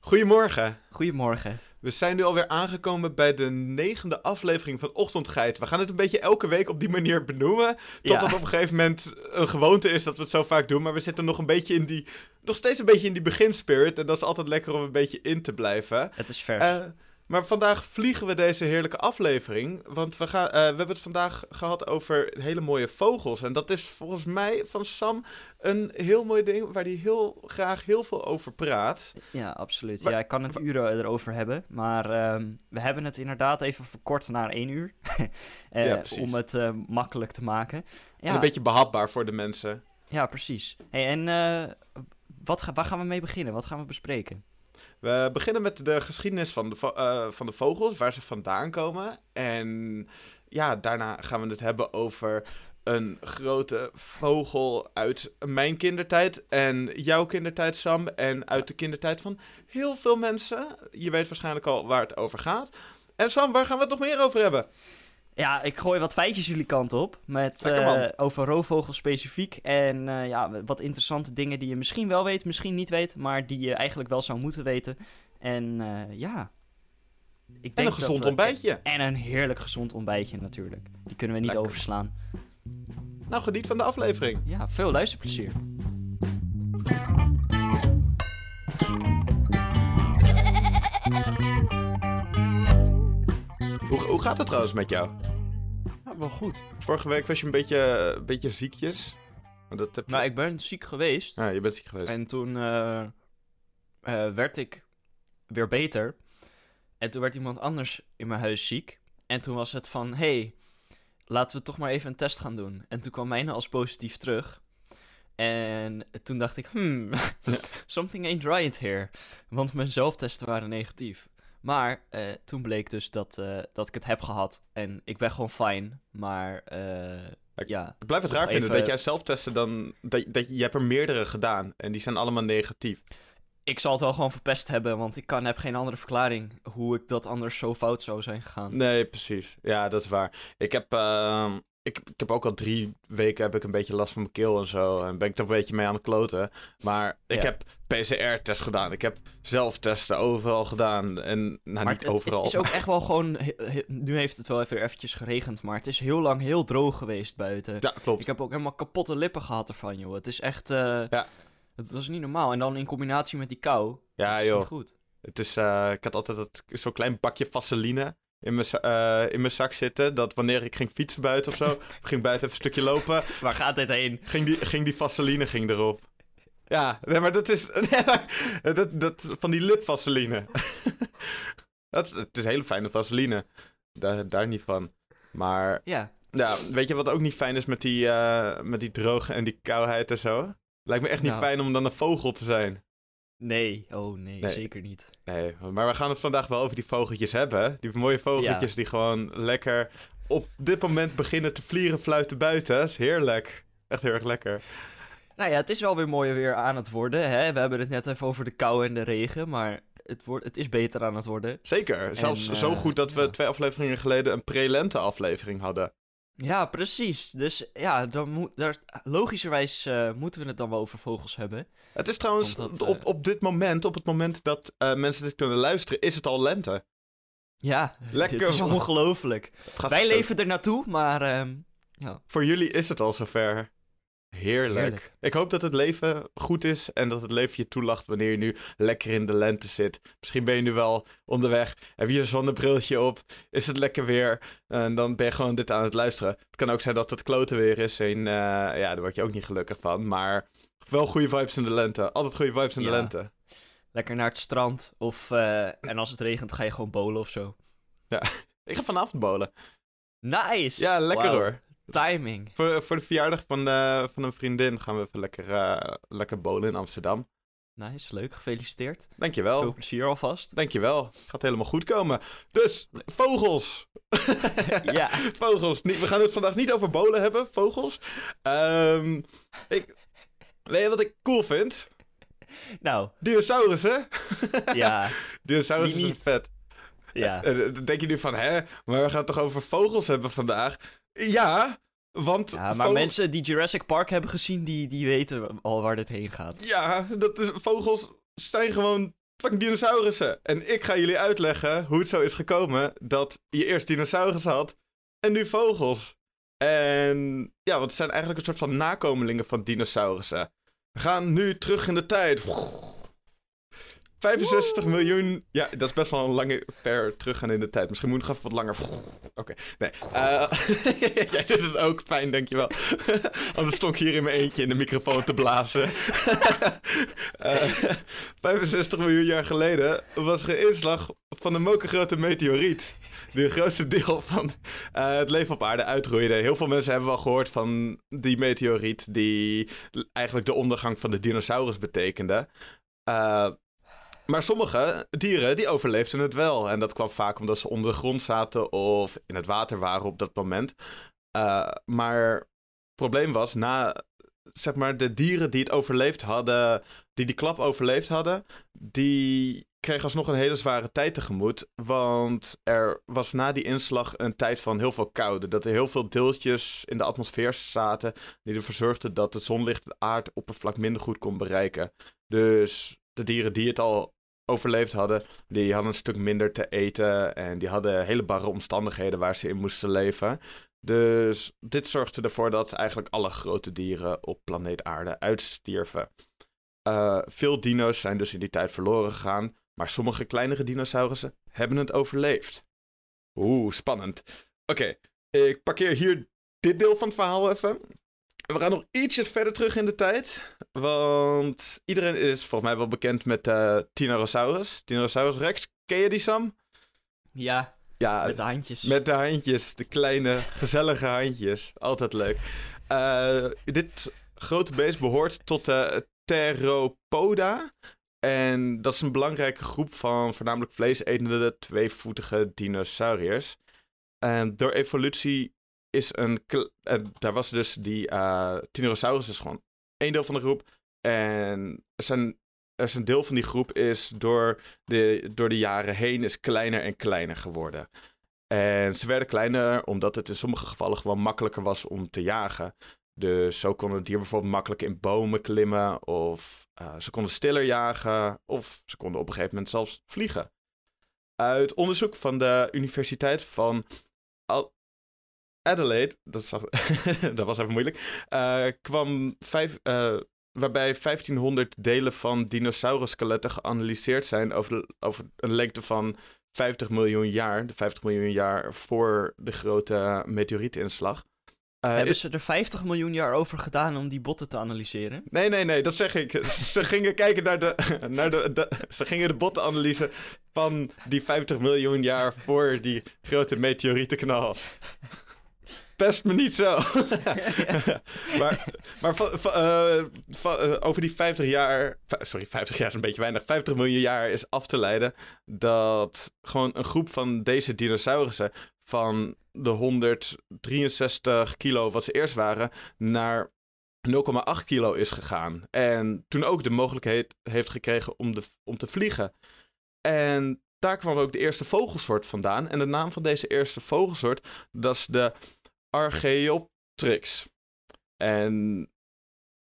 Goedemorgen. Goedemorgen. We zijn nu alweer aangekomen bij de negende aflevering van Ochtendgeit. We gaan het een beetje elke week op die manier benoemen. Totdat Ja. op een gegeven moment een gewoonte is dat we het zo vaak doen. Maar we zitten nog een beetje in die. Nog steeds een beetje in die beginspirit. En dat is altijd lekker om een beetje in te blijven. Het is vers. Eh, maar vandaag vliegen we deze heerlijke aflevering. Want we, gaan, eh, we hebben het vandaag gehad over hele mooie vogels. En dat is volgens mij van Sam een heel mooi ding waar hij heel graag heel veel over praat. ja, absoluut. maar- ja, ik kan het uren erover hebben. Maar ehm, we hebben het inderdaad even verkort naar één uur. Ja, precies. om het eh, makkelijk te maken. En een beetje behapbaar voor de mensen. ja precies. Hey, en wat ga, waar gaan we mee beginnen? Wat gaan we bespreken? We beginnen met de geschiedenis van de, eh, van de vogels, waar ze vandaan komen. En ja, daarna gaan we het hebben over een grote vogel uit mijn kindertijd en jouw kindertijd, Sam. En uit de kindertijd van heel veel mensen. Je weet waarschijnlijk al waar het over gaat. En Sam, waar gaan we het nog meer over hebben? Ja, ik gooi wat feitjes jullie kant op. Met, eh, over roofvogels specifiek. En eh, ja, wat interessante dingen die je misschien wel weet, misschien niet weet. Maar die je eigenlijk wel zou moeten weten. En eh, ja. Ik En denk een gezond dat, ontbijtje. En een heerlijk gezond ontbijtje natuurlijk. Die kunnen we niet Lekker. overslaan. Nou, geniet van de aflevering. Ja, veel luisterplezier. Hoe, hoe gaat het trouwens met jou? Wel goed. Vorige week was je een beetje, een beetje ziekjes. Maar Dat heb je... Nou, ik ben ziek geweest. Ja, je bent ziek geweest. En toen eh, eh, werd ik weer beter. En toen werd iemand anders in mijn huis ziek. En toen was het van, hey, laten we toch maar even een test gaan doen. En toen kwam mijne als positief terug. En toen dacht ik, hmm, something ain't right here. Want mijn zelftesten waren negatief. Maar eh, toen bleek dus dat, eh, dat ik het heb gehad. En ik ben gewoon fijn. Maar eh, Ik- ja, Ik blijf het raar vinden dat jij zelftesten dan... Dat, dat je, je hebt er meerdere gedaan en die zijn allemaal negatief. ik zal het wel gewoon verpest hebben, want ik kan, heb geen andere verklaring hoe ik dat anders zo fout zou zijn gegaan. Nee, precies. Ja, dat is waar. Ik heb, ehm, ik, ik heb ook al drie weken heb ik een beetje last van mijn keel en zo. En ben ik er een beetje mee aan het kloten. Maar ik Ja. heb PCR-test gedaan. Ik heb zelftesten overal gedaan. En nou, maar niet het, overal. het is ook echt wel gewoon, nu heeft het wel even eventjes geregend, maar het is heel lang heel droog geweest buiten. Ja, klopt. Ik heb ook helemaal kapotte lippen gehad ervan, joh. Het is echt, eh, Ja. het was niet normaal. En dan in combinatie met die kou, Ja, dat is joh. niet goed. Het is, eh, ik had altijd dat- zo'n klein bakje vaseline in mijn, eh, in mijn zak zitten. Dat wanneer ik ging fietsen buiten of zo, ging buiten even een stukje lopen, Waar gaat dit heen? ging die, ging die vaseline ging erop. Ja, nee, maar dat is nee, maar, dat, dat, van die lipvaseline. dat, is- het is hele fijne vaseline. Daar, daar niet van. Maar Ja, ja, weet je wat ook niet fijn is met die, eh, met die droge en die kouheid en zo? Lijkt me echt niet Nou. fijn om dan een vogel te zijn. Nee, oh nee, Nee. zeker niet. Nee, maar we gaan het vandaag wel over die vogeltjes hebben. Die mooie vogeltjes die gewoon lekker op dit moment beginnen te vliegen, fluiten buiten. Dat is heerlijk. Echt heel erg lekker. Nou ja, het is wel weer mooi weer aan het worden. Hè? We hebben het net even over de kou en de regen, maar het, wordt, het is beter aan het worden. Zeker. Zelfs En, zo eh, goed dat we ja. twee afleveringen geleden een pre-lente aflevering hadden. Ja, precies. Dus ja, dan moet, daar, logischerwijs eh, moeten we het dan wel over vogels hebben. Het is trouwens, dat, op, eh, op dit moment, op het moment dat eh, mensen dit kunnen luisteren, is het al lente. Ja, Lekker, dit is ongelooflijk. Wij zo- leven er naartoe, maar ehm, ja. Voor jullie is het al zover. Heerlijk. Heerlijk. Ik hoop dat het leven goed is en dat het leven je toelacht wanneer je nu lekker in de lente zit. Misschien ben je nu wel onderweg, heb je een zonnebriltje op, is het lekker weer en dan ben je gewoon dit aan het luisteren. Het kan ook zijn dat het klote weer is en eh, ja, daar word je ook niet gelukkig van, maar wel goede vibes in de lente. Altijd goede vibes in de Ja. lente. lekker naar het strand. Of, eh, en als het regent ga je gewoon bowlen of zo. Ik ga vanavond bowlen. Nice! Ja, lekker hoor. Timing. Voor, voor de verjaardag van, eh, van een vriendin gaan we even lekker, eh, lekker bowlen in Amsterdam. Nice, leuk. Gefeliciteerd. Dankjewel. Veel plezier alvast. Dankjewel. Gaat helemaal goed komen. Dus, vogels. Ja. Vogels. We gaan het vandaag niet over bolen hebben, vogels. Ehm, ik, weet je wat ik cool vind? Nou, Dinosaurussen. ja. Dinosaurussen niet? vet. Ja. Dan denk je nu van, hè? Maar we gaan het toch over vogels hebben vandaag? Ja, want... Ja, maar mensen die Jurassic Park hebben gezien, die, die weten al waar dit heen gaat. Ja, dat is, vogels zijn gewoon fucking dinosaurussen. En ik ga jullie uitleggen hoe het zo is gekomen dat je eerst dinosaurussen had en nu vogels. En ja, want het zijn eigenlijk een soort van nakomelingen van dinosaurussen. We gaan nu terug in de tijd. 65 miljoen. Ja, dat is best wel een lange ver teruggaan in de tijd. Misschien moet ik even wat langer. Oké, nee. Uh, jij doet het ook fijn, dankjewel. Anders stond ik hier in mijn eentje in de microfoon te blazen. uh, eh, 65 miljoen jaar geleden was er een inslag van een mokergrote meteoriet. Die het grootste deel van uh, het leven op aarde uitroeide. Heel veel mensen hebben wel gehoord van die meteoriet die eigenlijk de ondergang van de dinosaurus betekende. Uh, maar sommige dieren die overleefden het wel. En dat kwam vaak omdat ze onder de grond zaten of in het water waren op dat moment. Uh, maar het probleem was, na zeg maar, de dieren die het overleefd hadden, die die klap overleefd hadden, die kregen alsnog een hele zware tijd tegemoet. Want er was na die inslag een tijd van heel veel koude. Dat er heel veel deeltjes in de atmosfeer zaten die ervoor zorgden dat het zonlicht het aardoppervlak minder goed kon bereiken. Dus de dieren die het al overleefd hadden, die hadden een stuk minder te eten en die hadden hele barre omstandigheden waar ze in moesten leven. Dus dit zorgde ervoor dat eigenlijk alle grote dieren op planeet Aarde uitstierven. Uh, veel dino's zijn dus in die tijd verloren gegaan, maar sommige kleinere dinosaurussen hebben het overleefd. Oeh, spannend. Oké, ik parkeer hier dit deel van het verhaal even. We gaan nog ietsjes verder terug in de tijd. Want iedereen is volgens mij wel bekend met uh, Tyrannosaurus. Tyrannosaurus Rex. Ken je die, Sam? Ja, ja, met de handjes. Met de handjes. De kleine, gezellige handjes. Altijd leuk. Uh, dit grote beest behoort tot de Theropoda. En dat is een belangrijke groep van voornamelijk vleesetende tweevoetige dinosauriërs. En door evolutie is een. daar was dus die uh, is gewoon één deel van de groep. En er zijn, er is een deel van die groep is door de, door de jaren heen is kleiner en kleiner geworden. En ze werden kleiner omdat het in sommige gevallen gewoon makkelijker was om te jagen. Dus zo kon het dier bijvoorbeeld makkelijk in bomen klimmen. Of uh, ze konden stiller jagen. Of ze konden op een gegeven moment zelfs vliegen. Uit onderzoek van de Universiteit van Adelaide, dat, dat was even moeilijk, uh, kwam vijf, uh, waarbij 1500 delen van dinosaurusskeletten geanalyseerd zijn over, over een lengte van 50 miljoen jaar. De 50 miljoen jaar voor de grote meteorietinslag. Uh, Hebben ze er 50 miljoen jaar over gedaan om die botten te analyseren? Nee, nee, nee, dat zeg ik. ze gingen kijken naar de, naar de, de, Ze gingen de bottenanalyse van die 50 miljoen jaar voor die grote meteorietenknal pest me niet zo. maar maar uh, uh, over die 50 jaar. Sorry, 50 jaar is een beetje weinig. 50 miljoen jaar is af te leiden dat gewoon een groep van deze dinosaurussen. van de 163 kilo wat ze eerst waren. naar 0,8 kilo is gegaan. En toen ook de mogelijkheid heeft gekregen om, de, om te vliegen. En daar kwam ook de eerste vogelsoort vandaan. En de naam van deze eerste vogelsoort, dat is de Archaeopteryx. En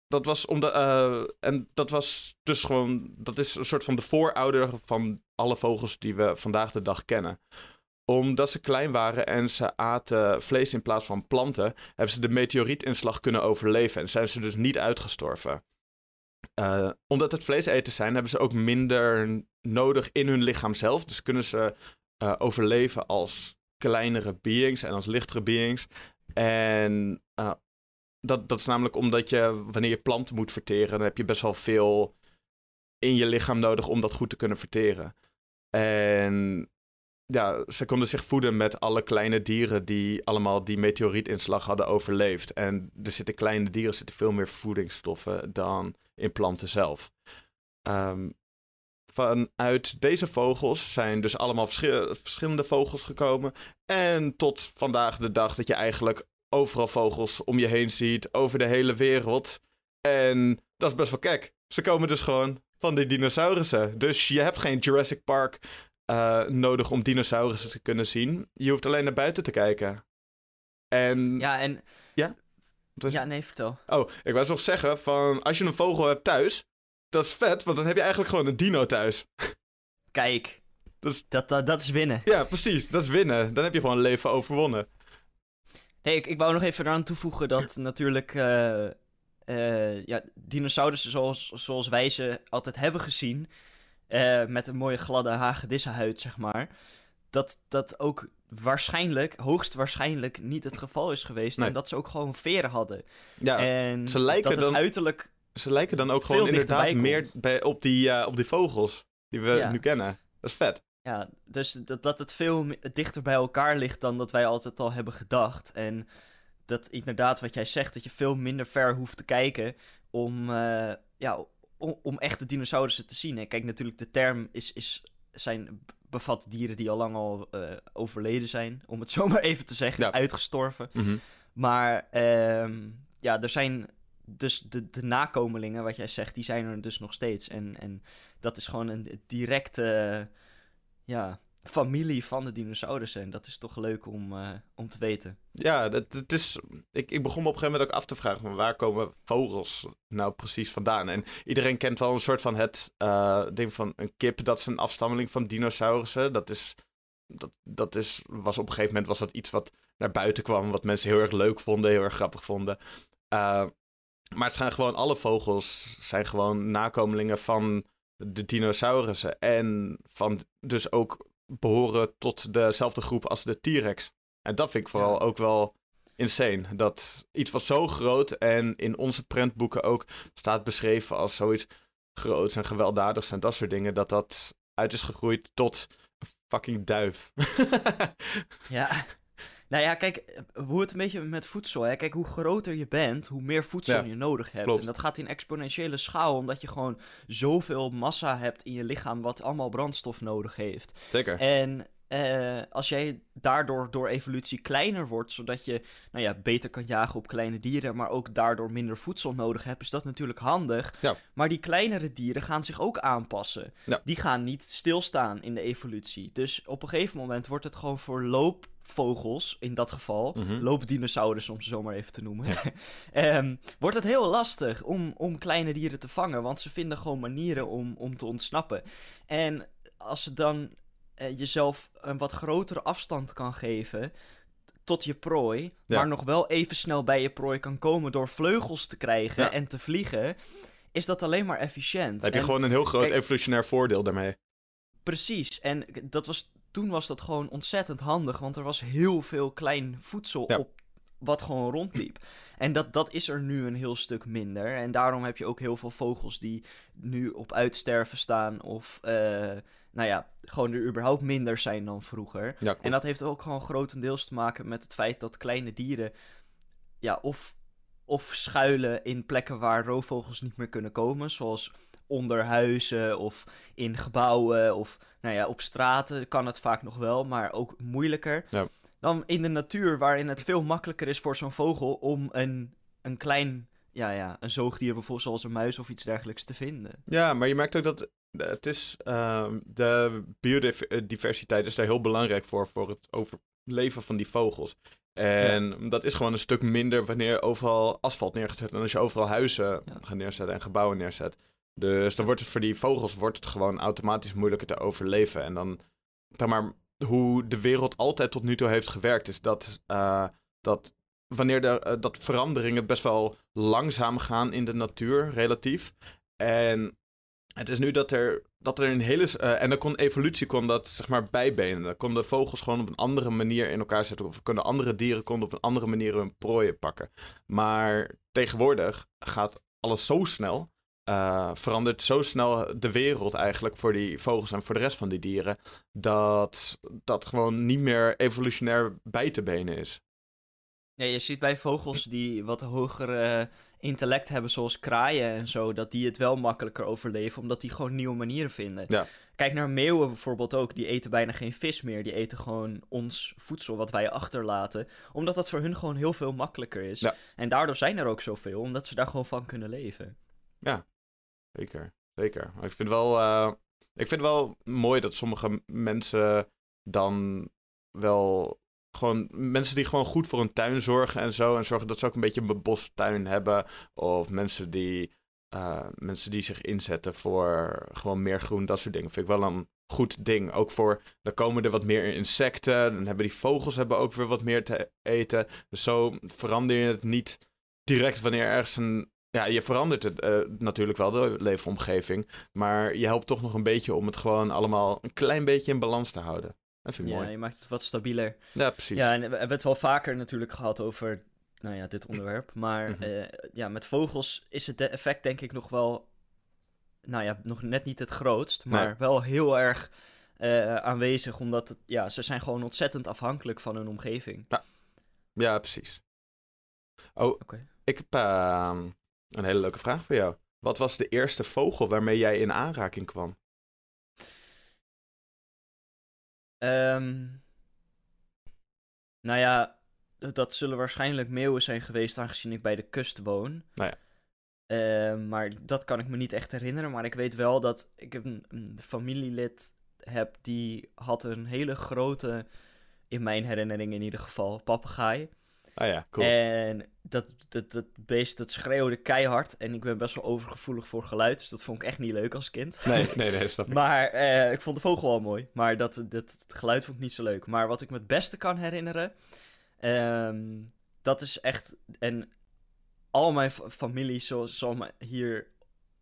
dat was omdat. Uh, en dat was dus gewoon. Dat is een soort van de voorouder van alle vogels die we vandaag de dag kennen. Omdat ze klein waren en ze aten vlees in plaats van planten, hebben ze de meteorietinslag kunnen overleven en zijn ze dus niet uitgestorven. Uh, omdat het vleeseten zijn, hebben ze ook minder nodig in hun lichaam zelf. Dus kunnen ze uh, overleven als kleinere beings en als lichtere beings. En uh, dat, dat is namelijk omdat je, wanneer je planten moet verteren, dan heb je best wel veel in je lichaam nodig om dat goed te kunnen verteren. En ja, ze konden zich voeden met alle kleine dieren die allemaal die meteorietinslag hadden overleefd. En er zitten kleine dieren zitten veel meer voedingsstoffen dan in planten zelf. Um, vanuit deze vogels zijn dus allemaal verschillende vogels gekomen. En tot vandaag de dag dat je eigenlijk overal vogels om je heen ziet, over de hele wereld. En dat is best wel kek. Ze komen dus gewoon van die dinosaurussen. Dus je hebt geen Jurassic Park uh, nodig om dinosaurussen te kunnen zien. Je hoeft alleen naar buiten te kijken. En... Ja, en... Ja? Ja, nee, vertel. Oh, ik wou nog zeggen van... Als je een vogel hebt thuis dat is vet, want dan heb je eigenlijk gewoon een dino thuis. Kijk, dat, dat, dat is winnen. Ja, precies. Dat is winnen. Dan heb je gewoon een leven overwonnen. Nee, ik, ik wou nog even eraan toevoegen dat natuurlijk eh, eh, ja, dinosaurussen zoals, zoals wij ze altijd hebben gezien, eh, met een mooie gladde hagedissenhuid, zeg maar, dat dat ook waarschijnlijk, hoogstwaarschijnlijk niet het geval is geweest. Nee. En dat ze ook gewoon veren hadden. Ja, en ze lijken dat het dan- uiterlijk... ze lijken dan ook gewoon inderdaad meer bij, op, die, eh, op die vogels die we Ja. nu kennen. Dat is vet. Ja, dus dat, dat het veel dichter bij elkaar ligt dan dat wij altijd al hebben gedacht. En dat inderdaad, wat jij zegt, dat je veel minder ver hoeft te kijken om, eh, ja, om, om echte dinosaurussen te zien. En kijk, natuurlijk, de term is, is, zijn, bevat dieren die al lang al eh, overleden zijn, om het zo maar even te zeggen, Ja. uitgestorven. Mhm. Maar ehm, ja, er zijn dus de, de nakomelingen, wat jij zegt, die zijn er dus nog steeds. En, en dat is gewoon een directe ja, familie van de dinosaurussen. En dat is toch leuk om, eh, om te weten. Ja, dat, het is, ik, ik begon me op een gegeven moment ook af te vragen: waar komen vogels nou precies vandaan? En iedereen kent wel een soort van het eh, ding van een kip, dat is een afstammeling van dinosaurussen. Dat is, dat, dat is, was op een gegeven moment was dat iets wat naar buiten kwam, wat mensen heel erg leuk vonden, heel erg grappig vonden. Eh, maar het zijn gewoon, alle vogels zijn gewoon nakomelingen van de dinosaurussen. En van dus ook behoren tot dezelfde groep als de T-Rex. En dat vind ik vooral Ja. ook wel insane. Dat iets wat zo groot en in onze prentboeken ook staat beschreven als zoiets groots en gewelddadigs en dat soort dingen, dat dat uit is gegroeid tot een fucking duif. Ja. Nou ja, kijk, eh, hoe het een beetje met voedsel, hè. Kijk, hoe groter je bent, hoe meer voedsel Ja, je nodig hebt. klopt. En dat gaat in exponentiële schaal, omdat je gewoon zoveel massa hebt in je lichaam, wat allemaal brandstof nodig heeft. Zeker. En eh, als jij daardoor door evolutie kleiner wordt, zodat je nou ja, beter kan jagen op kleine dieren, maar ook daardoor minder voedsel nodig hebt, is dat natuurlijk handig. Ja. Maar die kleinere dieren gaan zich ook aanpassen. Ja. Die gaan niet stilstaan in de evolutie. Dus op een gegeven moment wordt het gewoon voor loopvogels, in dat geval, Mhm. loopdinosaurus om ze zo maar even te noemen, Ja. Ehm, wordt het heel lastig om, om kleine dieren te vangen, want ze vinden gewoon manieren om, om te ontsnappen. En als ze dan eh, jezelf een wat grotere afstand kan geven tot je prooi, Ja. maar nog wel even snel bij je prooi kan komen door vleugels te krijgen Ja. en te vliegen, is dat alleen maar efficiënt. Dan heb je En gewoon een heel groot kijk- evolutionair voordeel daarmee. Precies, en dat was, toen was dat gewoon ontzettend handig, want er was heel veel klein voedsel Ja. op wat gewoon rondliep. En dat, dat is er nu een heel stuk minder. En daarom heb je ook heel veel vogels die nu op uitsterven staan of, eh, nou ja, gewoon er überhaupt minder zijn dan vroeger. Ja. En dat heeft ook gewoon grotendeels te maken met het feit dat kleine dieren, ja, of, of schuilen in plekken waar roofvogels niet meer kunnen komen, zoals onder huizen of in gebouwen of, nou ja, op straten kan het vaak nog wel, maar ook moeilijker. Ja. Dan in de natuur, waarin het veel makkelijker is voor zo'n vogel om een, een klein, ja, ja, een zoogdier bijvoorbeeld zoals een muis of iets dergelijks te vinden. Ja, maar je merkt ook dat eh, het is, ehm, de biodiversiteit is daar heel belangrijk voor, voor het overleven van die vogels. En dat is gewoon een stuk minder wanneer overal asfalt neergezet en als je overal huizen Ja. gaat neerzetten en gebouwen neerzet. Dus dan wordt het voor die vogels wordt het gewoon automatisch moeilijker te overleven. En dan, zeg maar, hoe de wereld altijd tot nu toe heeft gewerkt, is dat, eh, dat wanneer de, eh, dat veranderingen best wel langzaam gaan in de natuur, relatief. En het is nu dat er, dat er een hele... eh, en dan kon evolutie kon dat, zeg maar, bijbenen. Dan konden vogels gewoon op een andere manier in elkaar zetten. Of konden andere dieren konden op een andere manier hun prooien pakken. Maar tegenwoordig gaat alles zo snel... eh, verandert zo snel de wereld eigenlijk voor die vogels en voor de rest van die dieren... dat dat gewoon niet meer evolutionair bij te benen is. Ja, je ziet bij vogels die wat hoger eh, intellect hebben, zoals kraaien en zo, dat die het wel makkelijker overleven, omdat die gewoon nieuwe manieren vinden. Ja. Kijk naar meeuwen bijvoorbeeld ook, die eten bijna geen vis meer. Die eten gewoon ons voedsel wat wij achterlaten, omdat dat voor hun gewoon heel veel makkelijker is. Ja. En daardoor zijn er ook zoveel, omdat ze daar gewoon van kunnen leven. Zeker, zeker. Maar ik vind wel, eh, ik vind wel mooi dat sommige mensen dan wel gewoon mensen die gewoon goed voor hun tuin zorgen en zo en zorgen dat ze ook een beetje een bebostuin hebben of mensen die eh, mensen die zich inzetten voor gewoon meer groen, dat soort dingen. Vind ik wel een goed ding. Ook voor, dan komen er wat meer insecten. Dan hebben die vogels hebben ook weer wat meer te eten. Dus zo verander je het niet direct wanneer ergens een... Ja, je verandert het eh, natuurlijk wel, de leefomgeving. Maar je helpt toch nog een beetje om het gewoon allemaal een klein beetje in balans te houden. Dat vind ik Ja, mooi. je maakt het wat stabieler. Ja, precies. Ja, en we hebben het wel vaker natuurlijk gehad over nou ja, dit onderwerp. Maar Mhm. eh, ja, met vogels is het de- effect denk ik nog wel... Nou ja, nog net niet het grootst, maar Nee. wel heel erg eh, aanwezig. Omdat het, ja, ze zijn gewoon ontzettend afhankelijk van hun omgeving. Ja, precies. Oh, Oké. ik heb ehm, een hele leuke vraag voor jou. Wat was de eerste vogel waarmee jij in aanraking kwam? Ehm, nou ja, dat zullen waarschijnlijk meeuwen zijn geweest aangezien ik bij de kust woon. Nou ja. Ehm, maar dat kan ik me niet echt herinneren. Maar ik weet wel dat ik een, een familielid heb die had een hele grote, in mijn herinnering in ieder geval, papegaai. Ah ja, cool. En dat, dat, dat beest dat schreeuwde keihard. En ik ben best wel overgevoelig voor geluid. Dus dat vond ik echt niet leuk als kind. Nee, nee, nee, snap ik. Maar eh, ik vond de vogel wel mooi. Maar dat, dat, het geluid vond ik niet zo leuk. Maar wat ik me het beste kan herinneren. ehm, dat is echt. En al mijn fa- familie zal, zal me hier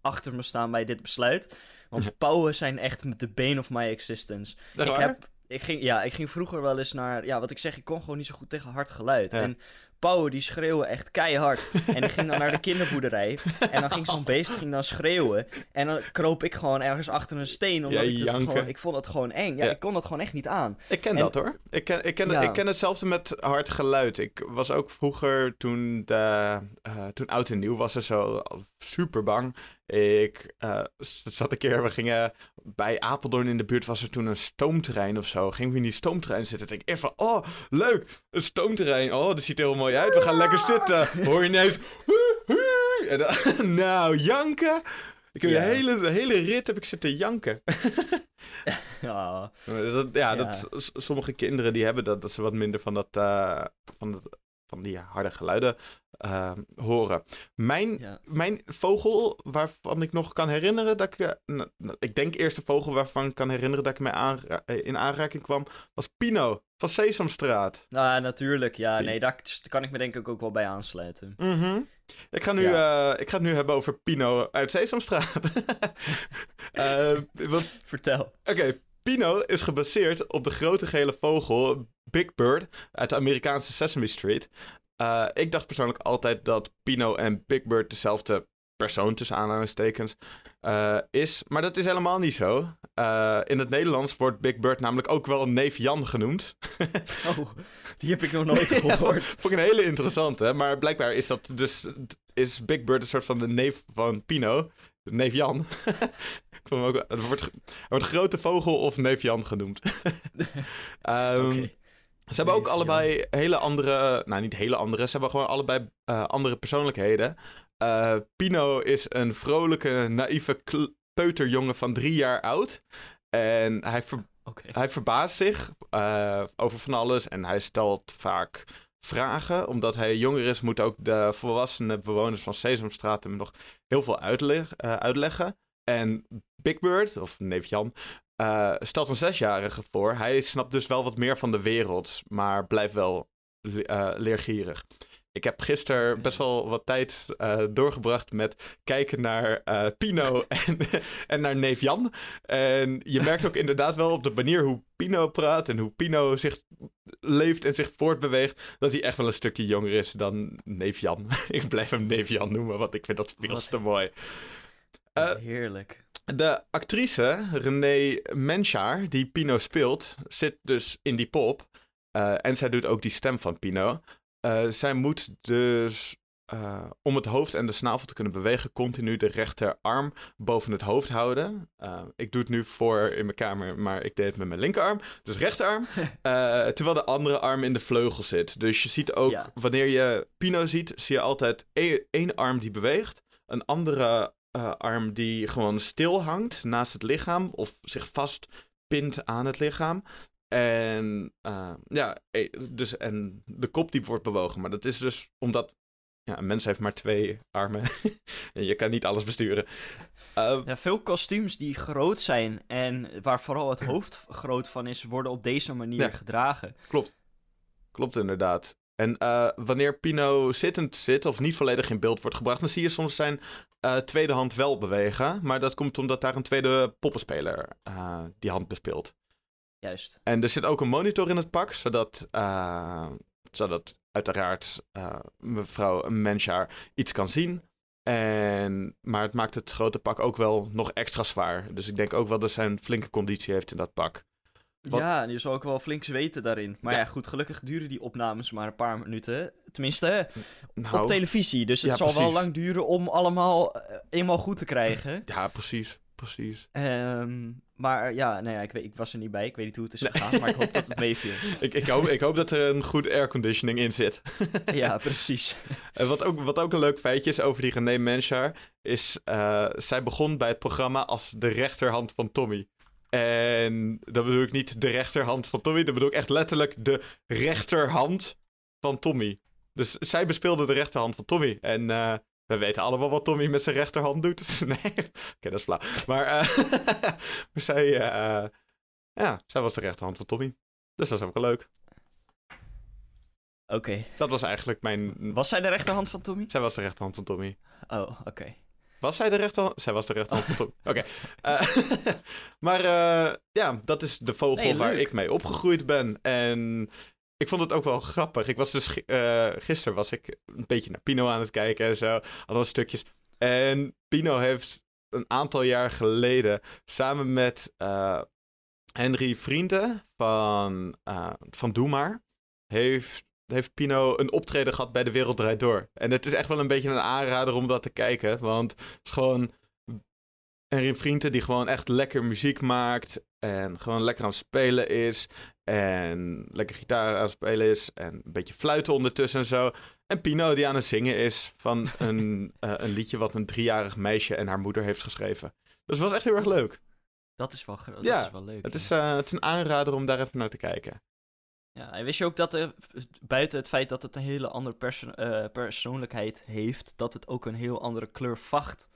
achter me staan bij dit besluit. Want pauwen zijn echt de bane of my existence. Ik, waar? heb, ik, ging, ja, ik ging vroeger wel eens naar. Ja, wat ik zeg, ik kon gewoon niet zo goed tegen hard geluid. Ja. En pauwen die schreeuwen echt keihard. en ik ging dan naar de kinderboerderij. En dan ging zo'n beest ging dan schreeuwen. En dan kroop ik gewoon ergens achter een steen. Omdat Ja, ik, gewoon, ik vond het gewoon eng. Ja, Ja. ik kon dat gewoon echt niet aan. Ik ken En- dat hoor. Ik ken, ik, ken, Ja. ik ken hetzelfde met hard geluid. Ik was ook vroeger, toen, de, eh, toen oud en nieuw was er zo, super bang. Ik eh, zat een keer, we gingen bij Apeldoorn in de buurt, was er toen een stoomterrein of zo. Gingen we in die stoomterrein zitten. Denk ik van, oh, leuk, een stoomterrein. Oh, dat ziet er heel mooi uit. We gaan lekker zitten. Hoor je ineens. En dan- nou, janken. Ik heb Ja. de, hele, de hele rit heb ik zitten janken. Ja, Maar Dat, ja, Ja. Dat, sommige kinderen die hebben dat, dat ze wat minder van, dat, eh, van, dat, van die harde geluiden eh, horen. Mijn, ja. mijn vogel waarvan ik nog kan herinneren dat ik... eh, ik denk eerst de vogel waarvan ik kan herinneren dat ik aanra- eh, in aanraking kwam, was Pino van Sesamstraat. Nou, natuurlijk. Ja, nee, daar kan ik me denk ik ook wel bij aansluiten. Mhm. Ik, ga nu, eh, ik ga het nu hebben over Pino uit Sesamstraat. Eh, want Vertel. Oké, Pino is gebaseerd op de grote gele vogel Big Bird uit de Amerikaanse Sesame Street. Eh, ik dacht persoonlijk altijd dat Pino en Big Bird dezelfde persoon, tussen aanhalingstekens, eh, is. Maar dat is helemaal niet zo. Eh, in het Nederlands wordt Big Bird namelijk ook wel neef Jan genoemd. Oh, die heb ik nog nooit Ja, gehoord. vond ik een hele interessante. Maar blijkbaar is dat dus is Big Bird een soort van de neef van Pino. Neef Jan. ik vond hem ook, het wordt, er wordt grote vogel of neef Jan genoemd. Oké. Ze hebben ook allebei hele andere, nou niet hele andere, ze hebben gewoon allebei eh, andere persoonlijkheden. Eh, Pino is een vrolijke, naïeve peuterjongen van drie jaar oud. En hij, ver- hij verbaast zich eh, over van alles en hij stelt vaak vragen. Omdat hij jonger is, moeten ook de volwassene bewoners van Sesamstraat hem nog heel veel uitleg- uitleggen. En Big Bird, of neef Jan, eh, stelt een zesjarige voor. Hij snapt dus wel wat meer van de wereld, maar blijft wel eh, leergierig. Ik heb gisteren best wel wat tijd eh, doorgebracht met kijken naar Pino en, en naar neef Jan. En je merkt ook inderdaad wel op de manier hoe Pino praat en hoe Pino zich leeft en zich voortbeweegt, dat hij echt wel een stukje jonger is dan neef Jan. ik blijf hem neef Jan noemen, want ik vind dat Wat- te mooi. Heerlijk. De actrice René Menchar, die Pino speelt, zit dus in die pop. Eh, en zij doet ook die stem van Pino. Eh, zij moet dus, eh, om het hoofd en de snavel te kunnen bewegen, continu de rechterarm boven het hoofd houden. Ik doe het nu voor in mijn kamer, maar ik deed het met mijn linkerarm. Dus rechterarm. Terwijl de andere arm in de vleugel zit. Dus je ziet ook, Ja. wanneer je Pino ziet, zie je altijd één, één arm die beweegt. Een andere eh, arm die gewoon stil hangt naast het lichaam of zich vastpint aan het lichaam. En eh, ja, eh, dus en de kop die wordt bewogen. Maar dat is dus omdat ja, een mens heeft maar twee armen. en je kan niet alles besturen. Uh, ja, veel kostuums die groot zijn en waar vooral het hoofd groot van is, worden op deze manier Ja. gedragen. Klopt. Klopt inderdaad. En eh, wanneer Pino zittend zit of niet volledig in beeld wordt gebracht, dan zie je soms zijn eh, tweede hand wel bewegen. Maar dat komt omdat daar een tweede poppenspeler eh, die hand bespeelt. Juist. En er zit ook een monitor in het pak, zodat, eh, zodat uiteraard mevrouw Menschar iets kan zien. En, maar het maakt het grote pak ook wel nog extra zwaar. Dus ik denk ook wel dat zij een flinke conditie heeft in dat pak. Wat- Ja, en je zal ook wel flink zweten daarin. Maar Ja. ja. goed, gelukkig duren die opnames maar een paar minuten. Tenminste, Nou, op televisie. Dus het ja, zal wel lang duren om allemaal eh, eenmaal goed te krijgen. ja, precies. Precies. Ehm, maar ja, nou ja, ik, weet, ik was er niet bij. Ik weet niet hoe het is Nee. gegaan, maar ik hoop dat het meeviel. Ik, ik, hoop, ik hoop dat er een goed airconditioning in zit. Ja, precies. Wat ook, wat ook een leuk feitje is over die René Menchar, is eh, zij begon bij het programma als de rechterhand van Tommy. En dat bedoel ik niet de rechterhand van Tommy, dat bedoel ik echt letterlijk de rechterhand van Tommy. Dus zij bespeelde de rechterhand van Tommy. En eh, we weten allemaal wat Tommy met zijn rechterhand doet. nee, oké, dat is flauw. Maar, eh, maar zij, eh, ja, zij was de rechterhand van Tommy. Dus dat is ook wel leuk. Oké. Dat was eigenlijk mijn... Was zij de rechterhand van Tommy? Zij was de rechterhand van Tommy. Oh, oké. Was zij de rechterhand? Zij was de rechterhand van. Oké. Eh, maar eh, ja, dat is de vogel Nee, waar ik mee opgegroeid ben. En ik vond het ook wel grappig. Ik was dus eh, gisteren was ik een beetje naar Pino aan het kijken en zo. Allemaal stukjes. En Pino heeft een aantal jaar geleden samen met Henry Vrienden van, van Doe Maar, heeft, heeft Pino een optreden gehad bij De Wereld Draait Door. En het is echt wel een beetje een aanrader om dat te kijken. Want het is gewoon Henry Vrienden die gewoon echt lekker muziek maakt. En gewoon lekker aan het spelen is. En lekker gitaar aan het spelen is. En een beetje fluiten ondertussen en zo. En Pino die aan het zingen is van een, eh, een liedje wat een driejarig meisje en haar moeder heeft geschreven. Dus het was echt heel erg leuk. Dat is wel, Ja, dat is wel leuk. Het ja. is, eh, het is een aanrader om daar even naar te kijken. Ja, en wist je ook dat er, buiten het feit dat het een hele andere perso- eh, persoonlijkheid heeft, dat het ook een heel andere kleur vacht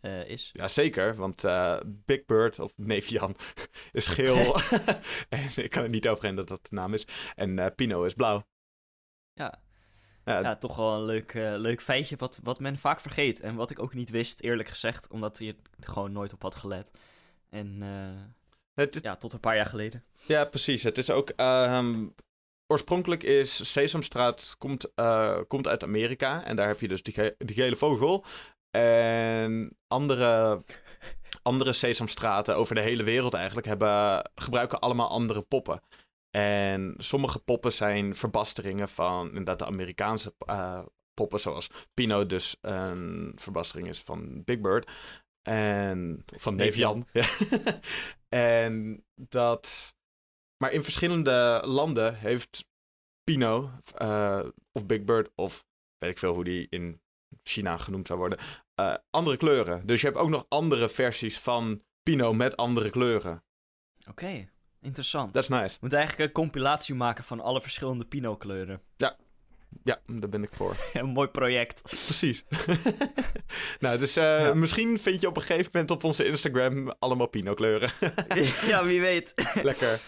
eh, is? Ja, zeker, want eh, Big Bird, of neef Jan, is geel. en ik kan er niet overheen dat dat de naam is. En Pino is blauw. Ja, Ja, toch wel een leuk, leuk feitje wat, wat men vaak vergeet. En wat ik ook niet wist, eerlijk gezegd, omdat je er gewoon nooit op had gelet. En het, ja, tot een paar jaar geleden. Ja, precies. Het is ook. ehm, oorspronkelijk is Sesamstraat komt, eh, komt uit Amerika. En daar heb je dus die, ge- die gele vogel. En andere, andere Sesamstraten over de hele wereld eigenlijk hebben, gebruiken allemaal andere poppen. En sommige poppen zijn verbasteringen van inderdaad de Amerikaanse eh, poppen, zoals Pino dus een verbastering is van Big Bird. En van Jan. Ja. En dat. Maar in verschillende landen heeft Pino eh, of Big Bird of weet ik veel hoe die in China genoemd zou worden, eh, andere kleuren. Dus je hebt ook nog andere versies van Pino met andere kleuren. Oké, interessant. Dat is nice. We moeten eigenlijk een compilatie maken van alle verschillende Pino-kleuren. Ja, daar ben ik voor. een mooi project. Precies. nou, dus eh, Ja. misschien vind je op een gegeven moment op onze Instagram allemaal Pino kleuren. ja, wie weet. Lekker.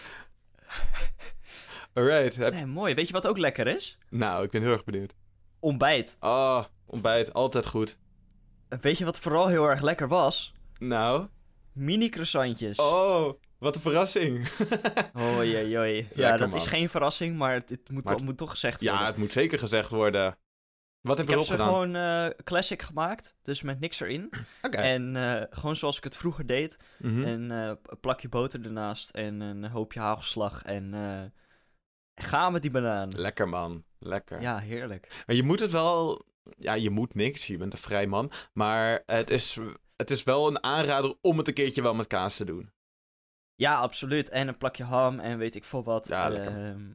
Alright. Heb... Nee, mooi. Weet je wat ook lekker is? Nou, ik ben heel erg benieuwd. Ontbijt. Oh, ontbijt, altijd goed. Weet je wat vooral heel erg lekker was? Nou. Mini croissantjes. Oh, wat een verrassing. Oei, oei, oei. Ja, dat man. is geen verrassing, maar het, het moet, Maar moet toch gezegd worden. ja, het moet zeker gezegd worden. Wat heb ik je heb ze gedaan? gewoon eh, classic gemaakt, dus met niks erin. En eh, gewoon zoals ik het vroeger deed. Mhm. En eh, een plakje boter ernaast en een hoopje hagelslag. En ga met die banaan. Lekker man, lekker. Ja, heerlijk. Maar je moet het wel... Ja, je moet niks, je bent een vrij man. Maar het is, het is wel een aanrader om het een keertje wel met kaas te doen. Ja, absoluut. En een plakje ham en weet ik veel wat. Ja, lekker. Ehm,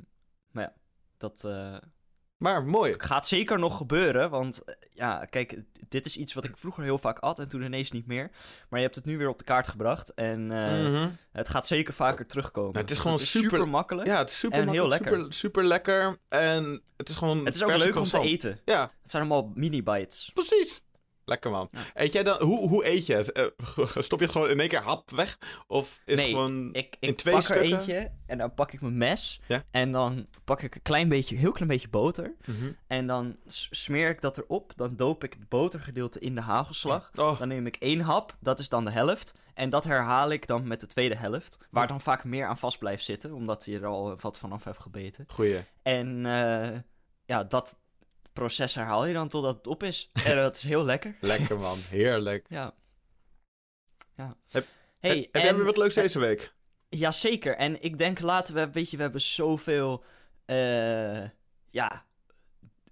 maar ja, dat, eh, Maar mooi. Gaat zeker nog gebeuren, want eh, ja, kijk, dit is iets wat ik vroeger heel vaak at en toen ineens niet meer. Maar je hebt het nu weer op de kaart gebracht en eh, Mhm. het gaat zeker vaker terugkomen. Nou, het is Want gewoon super- makkelijk. Ja, het is super En heel lekker. Super, super lekker. En het is gewoon. het is ook leuk om te eten. Ja, Het zijn allemaal mini-bites. precies. Lekker man. Ja. Eet jij dan, hoe, hoe eet je het? Eh, stop je het gewoon in één keer hap weg? Of is Nee, het gewoon. Ik, In ik twee pak er eentje en dan pak ik mijn mes. Ja. En dan pak ik een klein beetje, heel klein beetje boter. Mhm. En dan smeer ik dat erop. Dan doop ik het botergedeelte in de hagelslag. Oh, Dan neem ik één hap, dat is dan de helft. En dat herhaal ik dan met de tweede helft. Waar dan vaak meer aan vast blijft zitten, omdat je er al wat vanaf hebt gebeten. goeie. En eh, ja, dat proces herhaal je dan totdat het op is. En dat is heel lekker. Lekker man. Heerlijk. Ja. ja. Heb- hey, heb heb jij en- weer wat leuks deze week? Jazeker. En ik denk laten we, weet je, we hebben zoveel, eh, ja,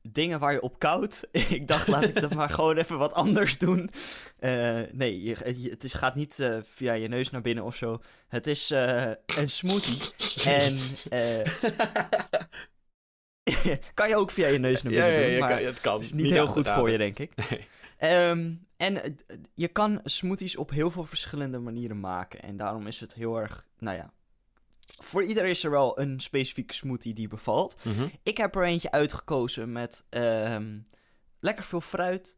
dingen waar je op koudt. ik dacht, laat ik dat maar gewoon even wat anders doen. Eh, nee, je, je- het is, gaat niet eh, via je neus naar binnen of zo. Het is eh, een smoothie. en eh, kan je ook via je neus naar ja, binnen ja, doen, je maar kan, het kan. is niet, heel goed voor je, denk ik. Nee. Ehm, en eh, je kan smoothies op heel veel verschillende manieren maken. En daarom is het heel erg, nou ja. Voor ieder is er wel een specifieke smoothie die bevalt. Mhm. Ik heb er eentje uitgekozen met ehm, lekker veel fruit.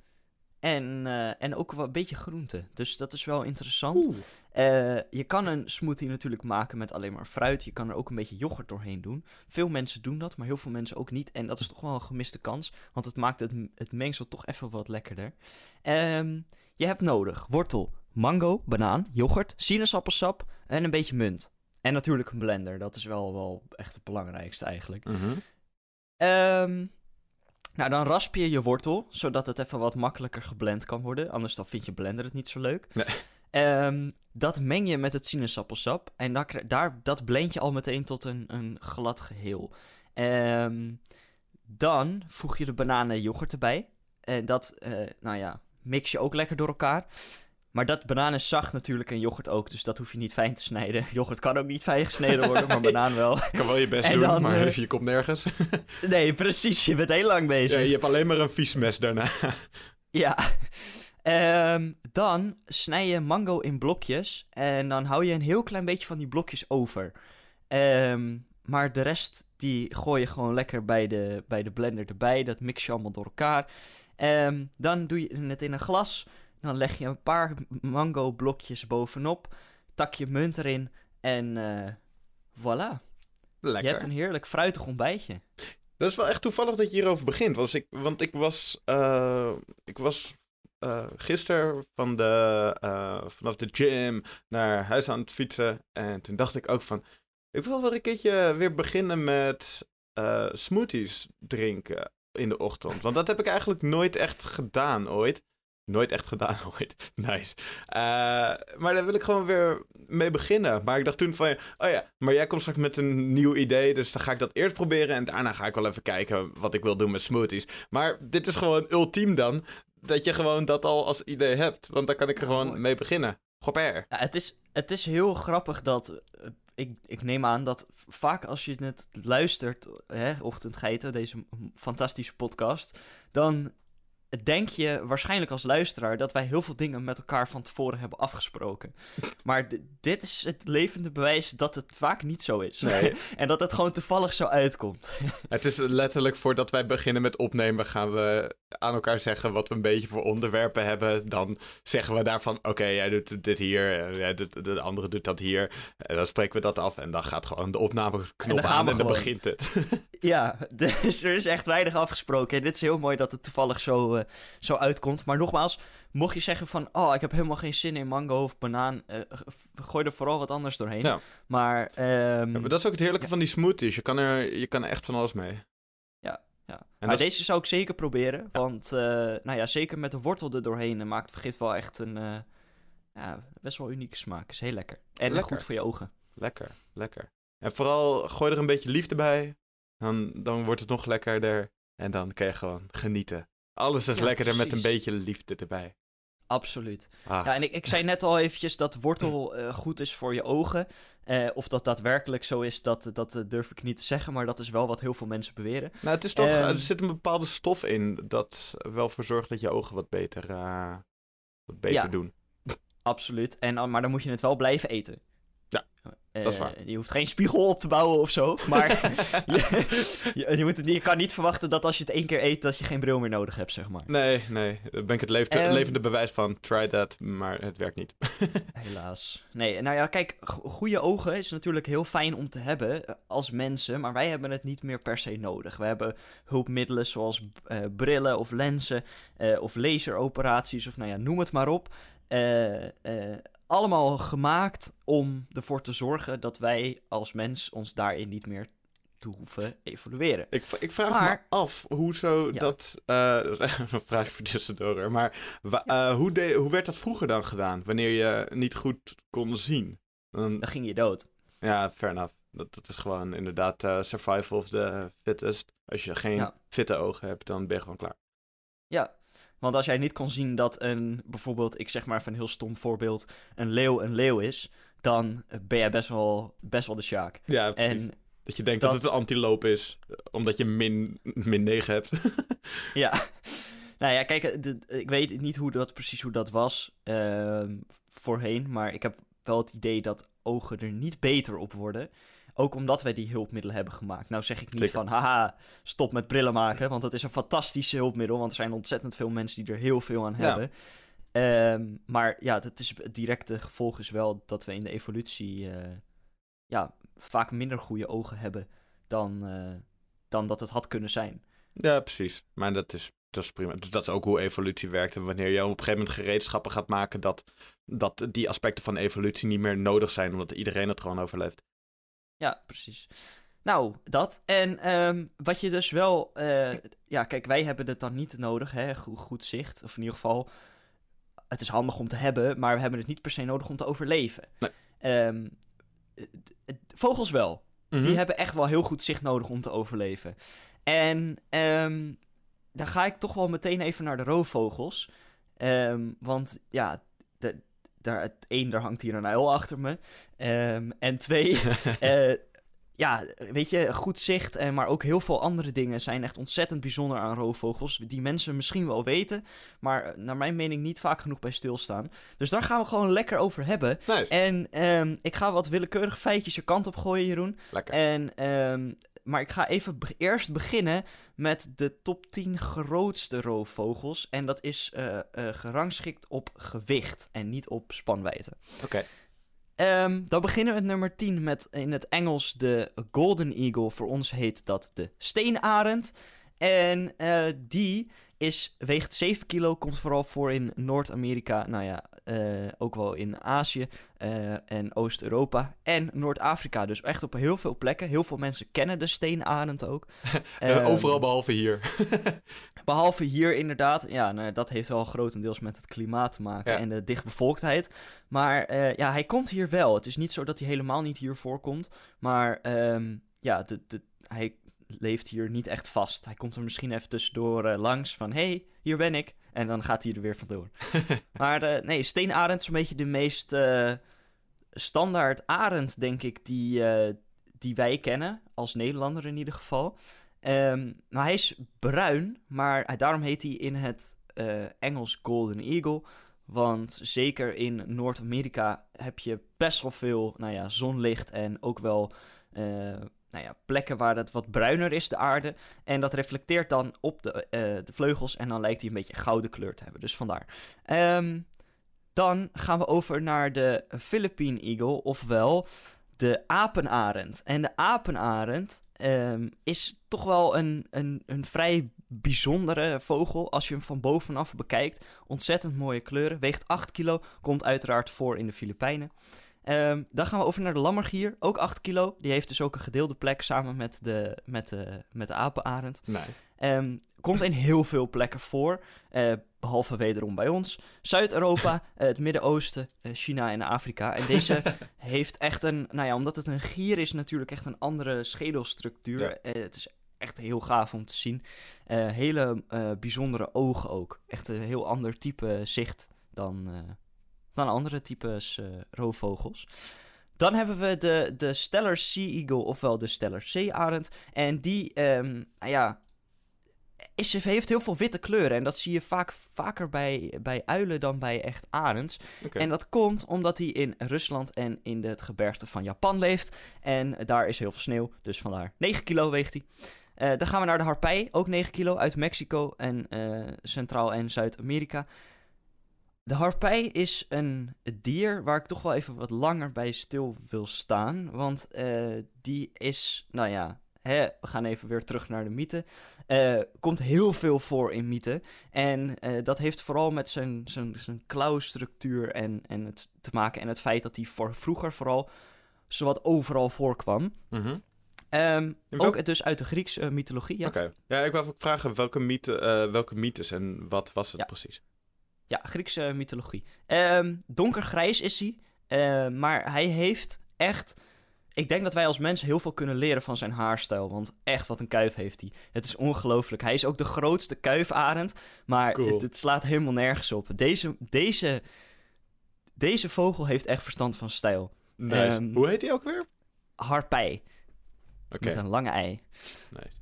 En, eh, en ook wel een beetje groente. Dus dat is wel interessant. Eh, je kan een smoothie natuurlijk maken met alleen maar fruit. Je kan er ook een beetje yoghurt doorheen doen. Veel mensen doen dat, maar heel veel mensen ook niet. En dat is toch wel een gemiste kans, want het maakt het, het mengsel toch even wat lekkerder. Ehm, je hebt nodig wortel, mango, banaan, yoghurt, sinaasappelsap en een beetje munt. En natuurlijk een blender, dat is wel, wel echt het belangrijkste eigenlijk. Mhm. Ehm, nou, dan rasp je je wortel, zodat het even wat makkelijker geblend kan worden. Anders dan vind je blender het niet zo leuk. Nee. Ehm, dat meng je met het sinaasappelsap. En daar, dat blend je al meteen tot een, een glad geheel. Ehm, dan voeg je de bananen en yoghurt erbij. En dat, eh, nou ja, mix je ook lekker door elkaar. Maar dat banaan is zacht natuurlijk en yoghurt ook. Dus dat hoef je niet fijn te snijden. Yoghurt kan ook niet fijn gesneden worden, maar banaan wel. Kan wel je best En doen, maar eh, je komt nergens. Nee, precies. Je bent heel lang bezig. Ja, je hebt alleen maar een vies mes daarna. Ja. Ehm, dan snij je mango in blokjes. En dan hou je een heel klein beetje van die blokjes over. Ehm, maar de rest, die gooi je gewoon lekker bij de, bij de blender erbij. Dat mix je allemaal door elkaar. Ehm, dan doe je het in een glas. Dan leg je een paar mango blokjes bovenop. Tak je munt erin. En eh, voilà. Lekker. Je hebt een heerlijk fruitig ontbijtje. Dat is wel echt toevallig dat je hierover begint. Want ik, want ik was, eh, ik was eh, gisteren van de, vanaf de gym naar huis aan het fietsen. En toen dacht ik ook van, ik wil wel een keertje weer beginnen met smoothies drinken in de ochtend. Want dat heb ik eigenlijk nooit echt gedaan ooit. Nooit echt gedaan ooit. Nice. Eh, maar daar wil ik gewoon weer mee beginnen. Maar ik dacht toen van, oh ja, maar jij komt straks met een nieuw idee. Dus dan ga ik dat eerst proberen. En daarna ga ik wel even kijken wat ik wil doen met smoothies. Maar dit is gewoon ultiem dan. Dat je gewoon dat al als idee hebt. Want dan kan ik er gewoon mooi. mee beginnen. Gopper. Ja, het, is, het is heel grappig dat. eh, ik, ik neem aan dat vaak als je het luistert, hè, Ochtendgeiten, deze fantastische podcast, dan denk je waarschijnlijk als luisteraar dat wij heel veel dingen met elkaar van tevoren hebben afgesproken. Maar dit is het levende bewijs dat het vaak niet zo is. Nee, en dat het gewoon toevallig zo uitkomt. het is letterlijk voordat wij beginnen met opnemen gaan we aan elkaar zeggen wat we een beetje voor onderwerpen hebben. Dan zeggen we daarvan, oké, jij doet dit hier, eh, jij doet, de andere doet dat hier. En dan spreken we dat af en dan gaat gewoon de opnameknop gaan aan en dan begint het. Ja, dus er is echt weinig afgesproken. En dit is heel mooi dat het toevallig zo, eh, zo uitkomt. Maar nogmaals, mocht je zeggen van... Oh, ik heb helemaal geen zin in mango of banaan... eh, gooi er vooral wat anders doorheen. Ja. Maar, ehm, Ja, maar dat is ook het heerlijke van die smoothies. Je kan er, je kan er echt van alles mee. ja. En maar is- deze zou ik zeker proberen. Want, eh, nou ja, zeker met de wortel er doorheen... maakt vergit wel echt een... ja, best wel unieke smaak. Is heel lekker. En Lekker. goed voor je ogen. Lekker, lekker. En vooral gooi er een beetje liefde bij. Dan, dan wordt het nog lekkerder. En dan kan je gewoon genieten. Alles is Ja, lekkerder met een beetje liefde erbij. Absoluut. Ah, Ja, en ik, ik zei net al eventjes dat wortel eh, goed is voor je ogen. Eh, of dat daadwerkelijk zo is, dat, dat eh, durf ik niet te zeggen. Maar dat is wel wat heel veel mensen beweren. Nou, het is toch, Ehm. er zit een bepaalde stof in dat wel voor zorgt dat je ogen wat beter, wat beter Ja. doen. Absoluut. En, maar dan moet je het wel blijven eten. Ja, dat is waar. Je hoeft geen spiegel op te bouwen of zo. Maar je, je, je moet het, je kan niet verwachten dat als je het één keer eet, dat je geen bril meer nodig hebt, zeg maar. Nee, nee, daar ben ik het levende, Ehm. levende bewijs van. Try that, maar het werkt niet. Helaas. Nee, nou ja, kijk, go- goede ogen is natuurlijk heel fijn om te hebben eh, als mensen, maar wij hebben het niet meer per se nodig. We hebben hulpmiddelen zoals eh, brillen of lenzen of laseroperaties of nou ja, noem het maar op. Eh, allemaal gemaakt om ervoor te zorgen dat wij als mens ons daarin niet meer toe hoeven evolueren. Ik, ik vraag me af hoezo Ja. dat... eh, dat is echt een vraag voor tussendoor. Maar wa- eh, hoe, de, hoe werd dat vroeger dan gedaan? Wanneer je niet goed kon zien? Dan, Dan ging je dood. ja, fair enough. Dat, dat is gewoon inderdaad eh, survival of the fittest. Als je geen Ja. fitte ogen hebt, dan ben je gewoon klaar. Ja, want als jij niet kon zien dat een, bijvoorbeeld, ik zeg maar even een heel stom voorbeeld, een leeuw een leeuw is, dan ben jij best wel, best wel de sjaak. Ja, precies. En dat je denkt dat, dat- het een antiloop is, omdat je min, min 9 hebt. ja, nou ja, kijk, de- ik weet niet hoe dat, precies hoe dat was ehm, voorheen, maar ik heb wel het idee dat ogen er niet beter op worden. Ook omdat wij die hulpmiddelen hebben gemaakt. Nou zeg ik niet van, haha, stop met brillen maken. Want dat is een fantastische hulpmiddel. Want er zijn ontzettend veel mensen die er heel veel aan Ja. hebben. Ehm, maar ja, het, is, het directe gevolg is wel dat we in de evolutie eh, ja, vaak minder goede ogen hebben dan, eh, dan dat het had kunnen zijn. Ja, precies. Maar dat is, dat is prima. Dus dat is ook hoe evolutie werkt. En wanneer je op een gegeven moment gereedschappen gaat maken, dat, dat die aspecten van evolutie niet meer nodig zijn, omdat iedereen het gewoon overleeft. Ja, precies. Nou, dat. En ehm, wat je dus wel... eh, ja, kijk, wij hebben het dan niet nodig, hè. Go- goed zicht. Of in ieder geval... Het is handig om te hebben, maar we hebben het niet per se nodig om te overleven. Nee. Ehm, eh, vogels wel. Mhm. Die hebben echt wel heel goed zicht nodig om te overleven. En ehm, dan ga ik toch wel meteen even naar de roofvogels. Want ja, de, daar, één, daar hangt hier een uil achter me. Ehm, en twee, eh, ja, weet je, goed zicht, en maar ook heel veel andere dingen zijn echt ontzettend bijzonder aan roofvogels. Die mensen misschien wel weten, maar eh, naar mijn mening niet vaak genoeg bij stilstaan. Dus daar gaan we gewoon lekker over hebben. Nice. En ehm, ik ga wat willekeurige feitjes je kant op gooien, Jeroen. Lekker. En, ehm, maar ik ga even be- eerst beginnen met de top 10 grootste roofvogels. En dat is eh, eh, gerangschikt op gewicht en niet op spanwijdte. Oké. Ehm, dan beginnen we met nummer 10 met in het Engels de Golden Eagle. Voor ons heet dat de steenarend. En eh, die is, weegt 7 kilo, komt vooral voor in Noord-Amerika. Nou ja, eh, ook wel in Azië eh, en Oost-Europa en Noord-Afrika. Dus echt op heel veel plekken. Heel veel mensen kennen de steenarend ook. Eh, Ehm, overal behalve hier. Behalve hier inderdaad, ja, nou, dat heeft wel grotendeels met het klimaat te maken Ja. en de dichtbevolktheid. Maar ja, hij komt hier wel. Het is niet zo dat hij helemaal niet hier voorkomt. Maar ehm, ja, de, de, hij leeft hier niet echt vast. Hij komt er misschien even tussendoor eh, langs van, hey, hier ben ik. En dan gaat hij er weer vandoor. maar eh, nee, steenarend is een beetje de meest eh, standaard arend, denk ik, die, die wij kennen. Als Nederlander in ieder geval. Ehm, nou, hij is bruin, maar daarom heet hij in het Engels Golden Eagle. Want zeker in Noord-Amerika heb je best wel veel nou ja, zonlicht en ook wel nou ja, plekken waar het wat bruiner is, de aarde. En dat reflecteert dan op de, eh, de vleugels en dan lijkt hij een beetje gouden kleur te hebben. Dus vandaar. Ehm, dan gaan we over naar de Philippine Eagle, ofwel de apenarend. En de apenarend ehm, is toch wel een, een, een vrij bijzondere vogel als je hem van bovenaf bekijkt. Ontzettend mooie kleuren, weegt 8 kilo, komt uiteraard voor in de Filipijnen. Ehm, dan gaan we over naar de lammergier, ook 8 kilo. Die heeft dus ook een gedeelde plek samen met de, met de, met de apenarend. Nee. Ehm, komt in heel veel plekken voor, eh, behalve wederom bij ons. Zuid-Europa, eh, het Midden-Oosten, eh, China en Afrika. En deze heeft echt een, nou ja, omdat het een gier is, natuurlijk echt een andere schedelstructuur. Ja. Het is echt heel gaaf om te zien. Hele bijzondere ogen ook. Echt een heel ander type zicht dan, dan andere types eh, roofvogels. Dan hebben we de, de Steller Sea Eagle, ofwel de Steller Zeearend. En die, ehm, nou ja, is, heeft heel veel witte kleuren. En dat zie je vaak vaker bij, bij uilen dan bij echt arends. En dat komt omdat hij in Rusland en in het gebergte van Japan leeft. En daar is heel veel sneeuw, dus vandaar 9 kilo weegt hij. Eh, dan gaan we naar de harpij, ook 9 kilo, uit Mexico en eh, Centraal- en Zuid-Amerika. De harpij is een dier waar ik toch wel even wat langer bij stil wil staan. Want eh, die is, nou ja, hè, we gaan even weer terug naar de mythe. Eh, komt heel veel voor in mythe. En eh, dat heeft vooral met zijn, zijn, zijn klauwstructuur en, en het te maken. En het feit dat hij voor vroeger vooral zowat overal voorkwam. Mhm. Ehm, welk- ook dus uit de Griekse mythologie. Ja, Oké. Ja, ik ook vragen welke, mythe, welke mythes en wat was het Ja. precies? Ja, Griekse mythologie. Ehm, donkergrijs is hij. eh, maar hij heeft echt. Ik denk dat wij als mensen heel veel kunnen leren van zijn haarstijl. Want echt, wat een kuif heeft hij. Het is ongelooflijk. Hij is ook de grootste kuifarend. Maar Cool. het, het slaat helemaal nergens op. Deze, deze, deze vogel heeft echt verstand van stijl. Nice. Ehm, Hoe heet die ook weer? Harpij. Met een lange ei. Nice.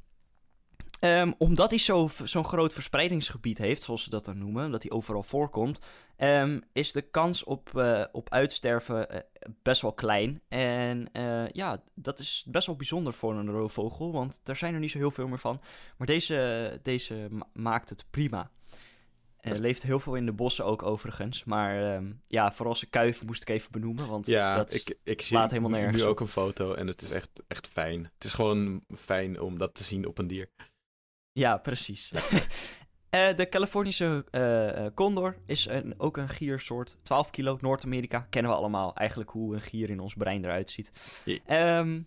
Ehm, omdat hij zo- zo'n groot verspreidingsgebied heeft, zoals ze dat dan noemen, omdat hij overal voorkomt, ehm, is de kans op, eh, op uitsterven eh, best wel klein. En eh, ja, dat is best wel bijzonder voor een roofvogel, want er zijn er niet zo heel veel meer van. Maar deze, deze ma- maakt het prima. Er leeft heel veel in de bossen ook overigens. Maar ehm, ja, vooral zijn kuif moest ik even benoemen, want Ja, dat ik, ik zie helemaal nergens nu ook een foto en het is echt, echt fijn. Het is gewoon fijn om dat te zien op een dier. Ja, precies. Eh, de Californische eh, condor is een, ook een giersoort. 12 kilo, Noord-Amerika. Kennen we allemaal eigenlijk hoe een gier in ons brein eruit ziet. Ehm,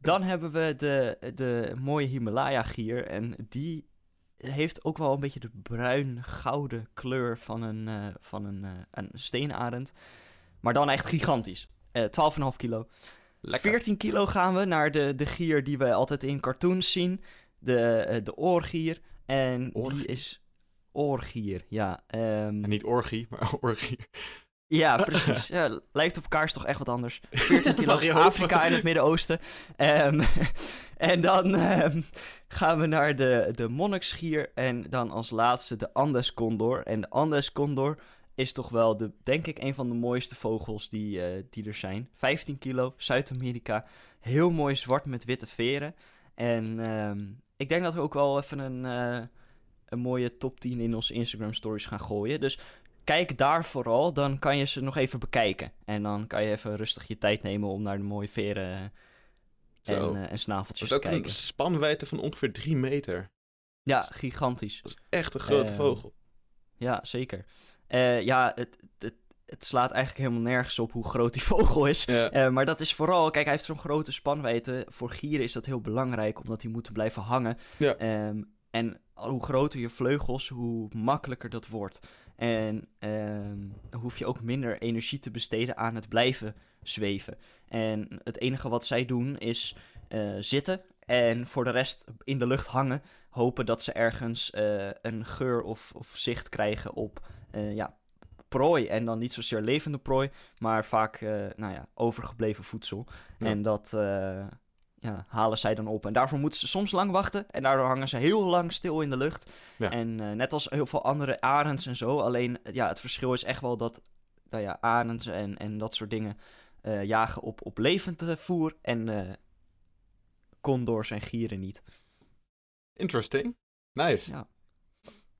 dan hebben we de, de mooie Himalaya-gier. En die heeft ook wel een beetje de bruin-gouden kleur van een, eh, van een, een steenarend. Maar dan echt gigantisch. Eh 12,5 kilo. Lekker. 14 kilo gaan we naar de, de gier die we altijd in cartoons zien. De, eh, de oorgier. En die is oorgier, ja. ehm, En niet orgie, maar orgie. ja, precies. Ja, lijkt op elkaar, is toch echt wat anders. 14 kilo. Afrika en het Midden-Oosten. Ehm, en dan ehm, gaan we naar de, de monniksgier. En dan als laatste de Andes condor. En de Andes condor is toch wel, de, denk ik, een van de mooiste vogels die, eh, die er zijn. 15 kilo, Zuid-Amerika. Heel mooi zwart met witte veren. En ik denk dat we ook wel even een, eh, een mooie top 10 in onze Instagram stories gaan gooien. Dus kijk daar vooral, dan kan je ze nog even bekijken. En dan kan je even rustig je tijd nemen om naar de mooie veren Zo. en, eh, en snaveltjes Het te is ook kijken. een spanwijdte van ongeveer 3 meter. Ja, gigantisch. Dat is echt een grote Eh, vogel. Ja, zeker. Eh, ja, het, het, het slaat eigenlijk helemaal nergens op hoe groot die vogel is. Ja. Eh, maar dat is vooral, kijk, hij heeft zo'n grote spanwijdte. Voor gieren is dat heel belangrijk, omdat die moeten blijven hangen. Ja. Ehm, en hoe groter je vleugels, hoe makkelijker dat wordt. En dan hoef je ook minder energie te besteden aan het blijven zweven. En het enige wat zij doen is eh, zitten en voor de rest in de lucht hangen. Hopen dat ze ergens eh, een geur of, of zicht krijgen op ja, prooi. En dan niet zozeer levende prooi, maar vaak eh, nou ja, overgebleven voedsel. Ja. En dat eh, ja, halen zij dan op. En daarvoor moeten ze soms lang wachten. En daardoor hangen ze heel lang stil in de lucht. Ja. En eh, net als heel veel andere arends en zo. Alleen ja, het verschil is echt wel dat nou ja, arends en, en dat soort dingen jagen op, op levend voer. En condors en gieren niet. Interesting. Nice. Ja.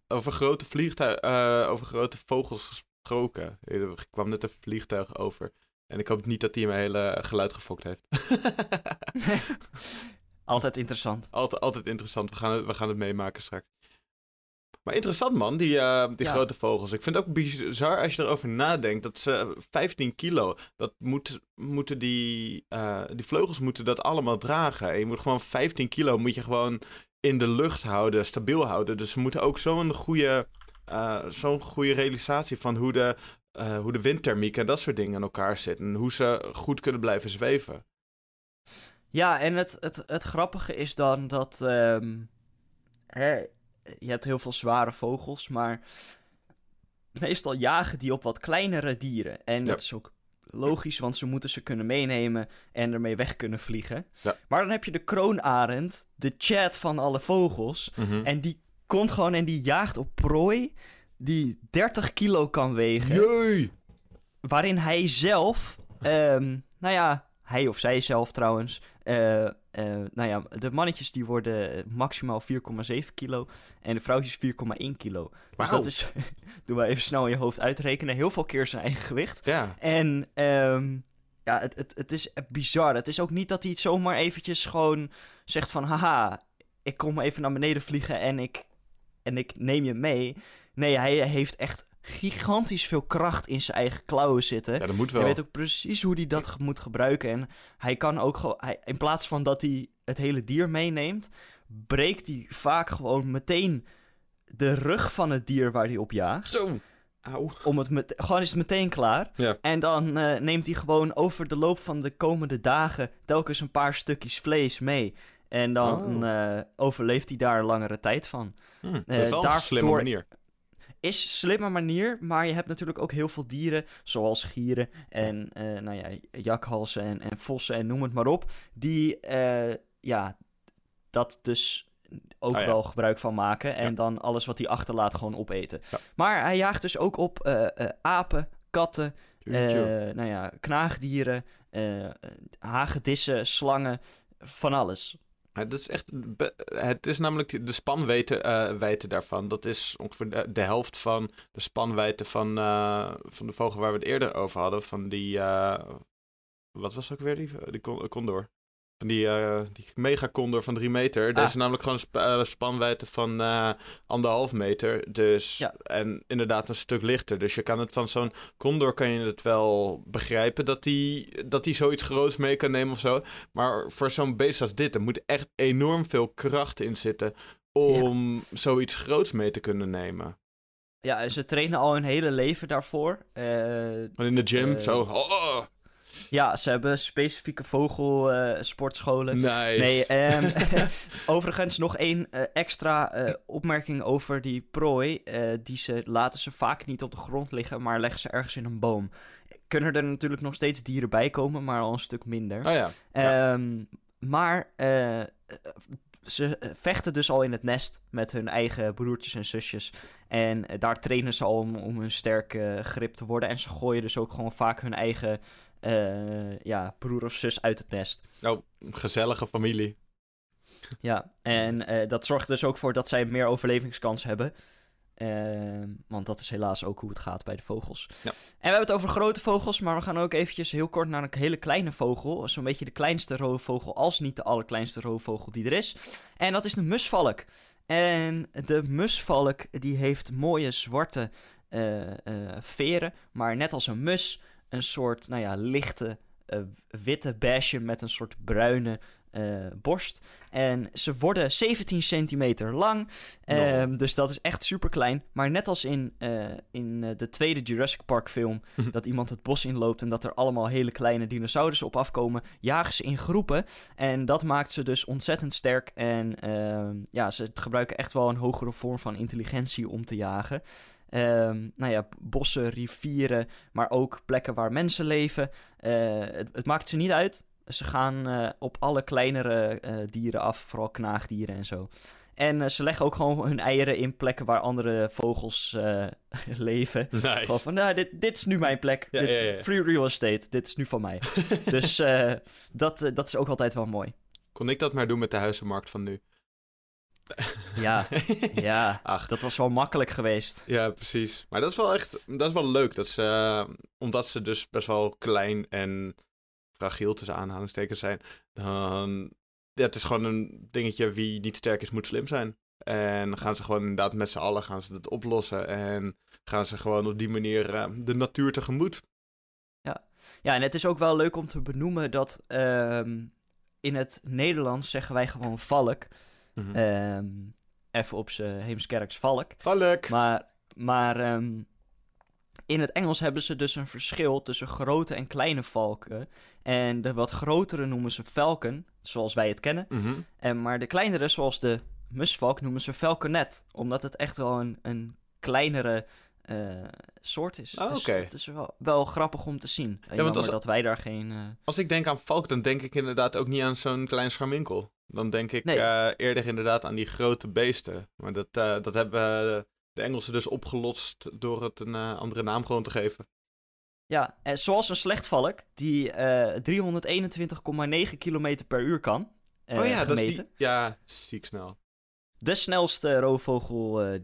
Over grote vliegtuigen, over grote vogels gesproken. Er kwam net een vliegtuig over. En ik hoop niet dat hij mijn hele geluid gefokt heeft. Altijd interessant. altijd, altijd interessant. We gaan, het, we gaan het meemaken straks. Maar interessant man, die, eh, die Ja. grote vogels. Ik vind het ook bizar als je erover nadenkt. Dat ze 15 kilo, dat moet, moeten die, eh, die vleugels moeten dat allemaal dragen. En je moet gewoon 15 kilo moet je gewoon in de lucht houden, stabiel houden. Dus ze moeten ook zo'n goede, eh, zo'n goede realisatie van hoe de, eh, hoe de windthermiek en dat soort dingen in elkaar zitten. En hoe ze goed kunnen blijven zweven. Ja, en het, het, het grappige is dan dat. ehm, hè, je hebt heel veel zware vogels, maar. meestal jagen die op wat kleinere dieren. En Ja. dat is ook logisch, want ze moeten ze kunnen meenemen en ermee weg kunnen vliegen. Ja. Maar dan heb je de kroonarend, de chat van alle vogels. Mhm. En die komt gewoon en die jaagt op prooi die 30 kilo kan wegen. Jee! Waarin hij zelf, ehm, nou ja, hij of zij zelf trouwens, eh, eh, nou ja, de mannetjes die worden maximaal 4,7 kilo en de vrouwtjes 4,1 kilo. Dus Wauw. dat is, doe maar even snel in je hoofd uitrekenen, heel veel keer zijn eigen gewicht. Ja. En ehm, ja, het, het, het is bizar. Het is ook niet dat hij het zomaar eventjes gewoon zegt van... Haha, ik kom even naar beneden vliegen en ik, en ik neem je mee. Nee, hij heeft echt gigantisch veel kracht in zijn eigen klauwen zitten. ja, dat moet Hij wel. weet ook precies hoe hij dat moet gebruiken. En hij kan ook gewoon... Hij, in plaats van dat hij het hele dier meeneemt... breekt hij vaak gewoon meteen de rug van het dier waar hij op jaagt Zo. Om het met, gewoon is het meteen klaar. Ja. En dan eh, neemt hij gewoon over de loop van de komende dagen telkens een paar stukjes vlees mee. En dan Oh. eh, overleeft hij daar langere tijd van. Hm, dat Eh, is wel een slimme manier. Is een slimme manier, maar je hebt natuurlijk ook heel veel dieren, zoals gieren en eh, nou ja, jakhalzen en, en vossen en noem het maar op, die ja, dat dus ook Ah, ja. wel gebruik van maken en Ja. dan alles wat hij achterlaat gewoon opeten. Ja. Maar hij jaagt dus ook op apen, katten, nou ja, knaagdieren, hagedissen, slangen, van alles. Dat is echt, het is namelijk de spanwijdte eh, daarvan. Dat is ongeveer de, de helft van de spanwijdte van, eh, van de vogel waar we het eerder over hadden. Van die, eh, wat was ook weer die, con- condor? Van die, eh die megacondor van drie meter. Dat Ah. is namelijk gewoon een sp- eh, spanwijdte van eh, anderhalf meter. Dus, Ja. en inderdaad een stuk lichter. Dus je kan het van zo'n condor kan je het wel begrijpen dat die, dat die zoiets groots mee kan nemen of zo. Maar voor zo'n beest als dit, er moet echt enorm veel kracht in zitten om zoiets groots mee te kunnen nemen. Ja, ze trainen al hun hele leven daarvoor. Maar in de gym, zo. Oh, oh, ja, ze hebben specifieke vogelsportscholen. nice. Nee, ehm, overigens nog één eh, extra eh, opmerking over die prooi. eh, die ze laten ze vaak niet op de grond liggen, maar leggen ze ergens in een boom. Kunnen er natuurlijk nog steeds dieren bij komen, maar al een stuk minder. Oh ja. Ehm, maar eh, eh, ze eh, vechten dus al in het nest met hun eigen broertjes en zusjes. En eh, daar trainen ze al om, om een sterke grip te worden. En ze gooien dus ook gewoon vaak hun eigen eh, ja, broer of zus uit het nest. Nou, gezellige familie. Ja, en eh, dat zorgt dus ook voor dat zij meer overlevingskans hebben. Ehm, want dat is helaas ook hoe het gaat bij de vogels. Ja. En we hebben het over grote vogels, maar we gaan ook eventjes heel kort naar een hele kleine vogel. Zo'n beetje de kleinste roofvogel, als niet de allerkleinste roofvogel die er is. En dat is de musvalk. En de musvalk die heeft mooie zwarte eh, veren, maar net als een mus een soort, nou ja, lichte eh, witte beige met een soort bruine eh, borst. En ze worden 17 centimeter lang. Ehm, dus dat is echt super klein. Maar net als in, eh, in de tweede Jurassic Park film, dat iemand het bos inloopt en dat er allemaal hele kleine dinosaurussen op afkomen, jagen ze in groepen. En dat maakt ze dus ontzettend sterk. En ehm, ja, ze gebruiken echt wel een hogere vorm van intelligentie om te jagen. Ehm, nou ja, bossen, rivieren, maar ook plekken waar mensen leven. Eh, het, het maakt ze niet uit. Ze gaan eh, op alle kleinere eh, dieren af, vooral knaagdieren en zo. En ze leggen ook gewoon hun eieren in plekken waar andere vogels leven. Gewoon van, nou, dit, dit is nu mijn plek. Ja, Dit- ja, ja. Free real estate, dit is nu van mij. dus dat, dat is ook altijd wel mooi. Kon ik dat maar doen met de huizenmarkt van nu? Ja, ja, Ach, dat was wel makkelijk geweest. ja, precies. Maar dat is wel echt, dat is wel leuk. Dat ze, eh, omdat ze dus best wel klein en fragiel tussen aanhalingstekens zijn, dan, ja, het is gewoon een dingetje, wie niet sterk is, moet slim zijn. En gaan ze gewoon inderdaad met z'n allen gaan ze het oplossen en gaan ze gewoon op die manier eh, de natuur tegemoet. Ja, en het is ook wel leuk om te benoemen dat ehm, in het Nederlands zeggen wij gewoon valk. Mhm. Ehm, even op z'n Heemskerks valk. Valk! Maar, maar ehm, in het Engels hebben ze dus een verschil tussen grote en kleine valken. En de wat grotere noemen ze falcon, zoals wij het kennen. Mhm. En, maar de kleinere, zoals de musvalk, noemen ze falconet. Omdat het echt wel een, een kleinere eh, soort is. Oh, dus oké. het is wel, wel grappig om te zien. En want jammer als- dat wij daar geen... eh, Als ik denk aan valk, dan denk ik inderdaad ook niet aan zo'n klein scharminkel. Dan denk ik Nee. eh, eerder inderdaad aan die grote beesten. Maar dat, eh, dat hebben eh, de Engelsen dus opgelost door het een andere naam gewoon te geven. Ja, eh, zoals een slechtvalk die eh 321,9 km per uur kan. oh ja, dat is gemeten. die. Ja, ziek snel. De snelste roofvogel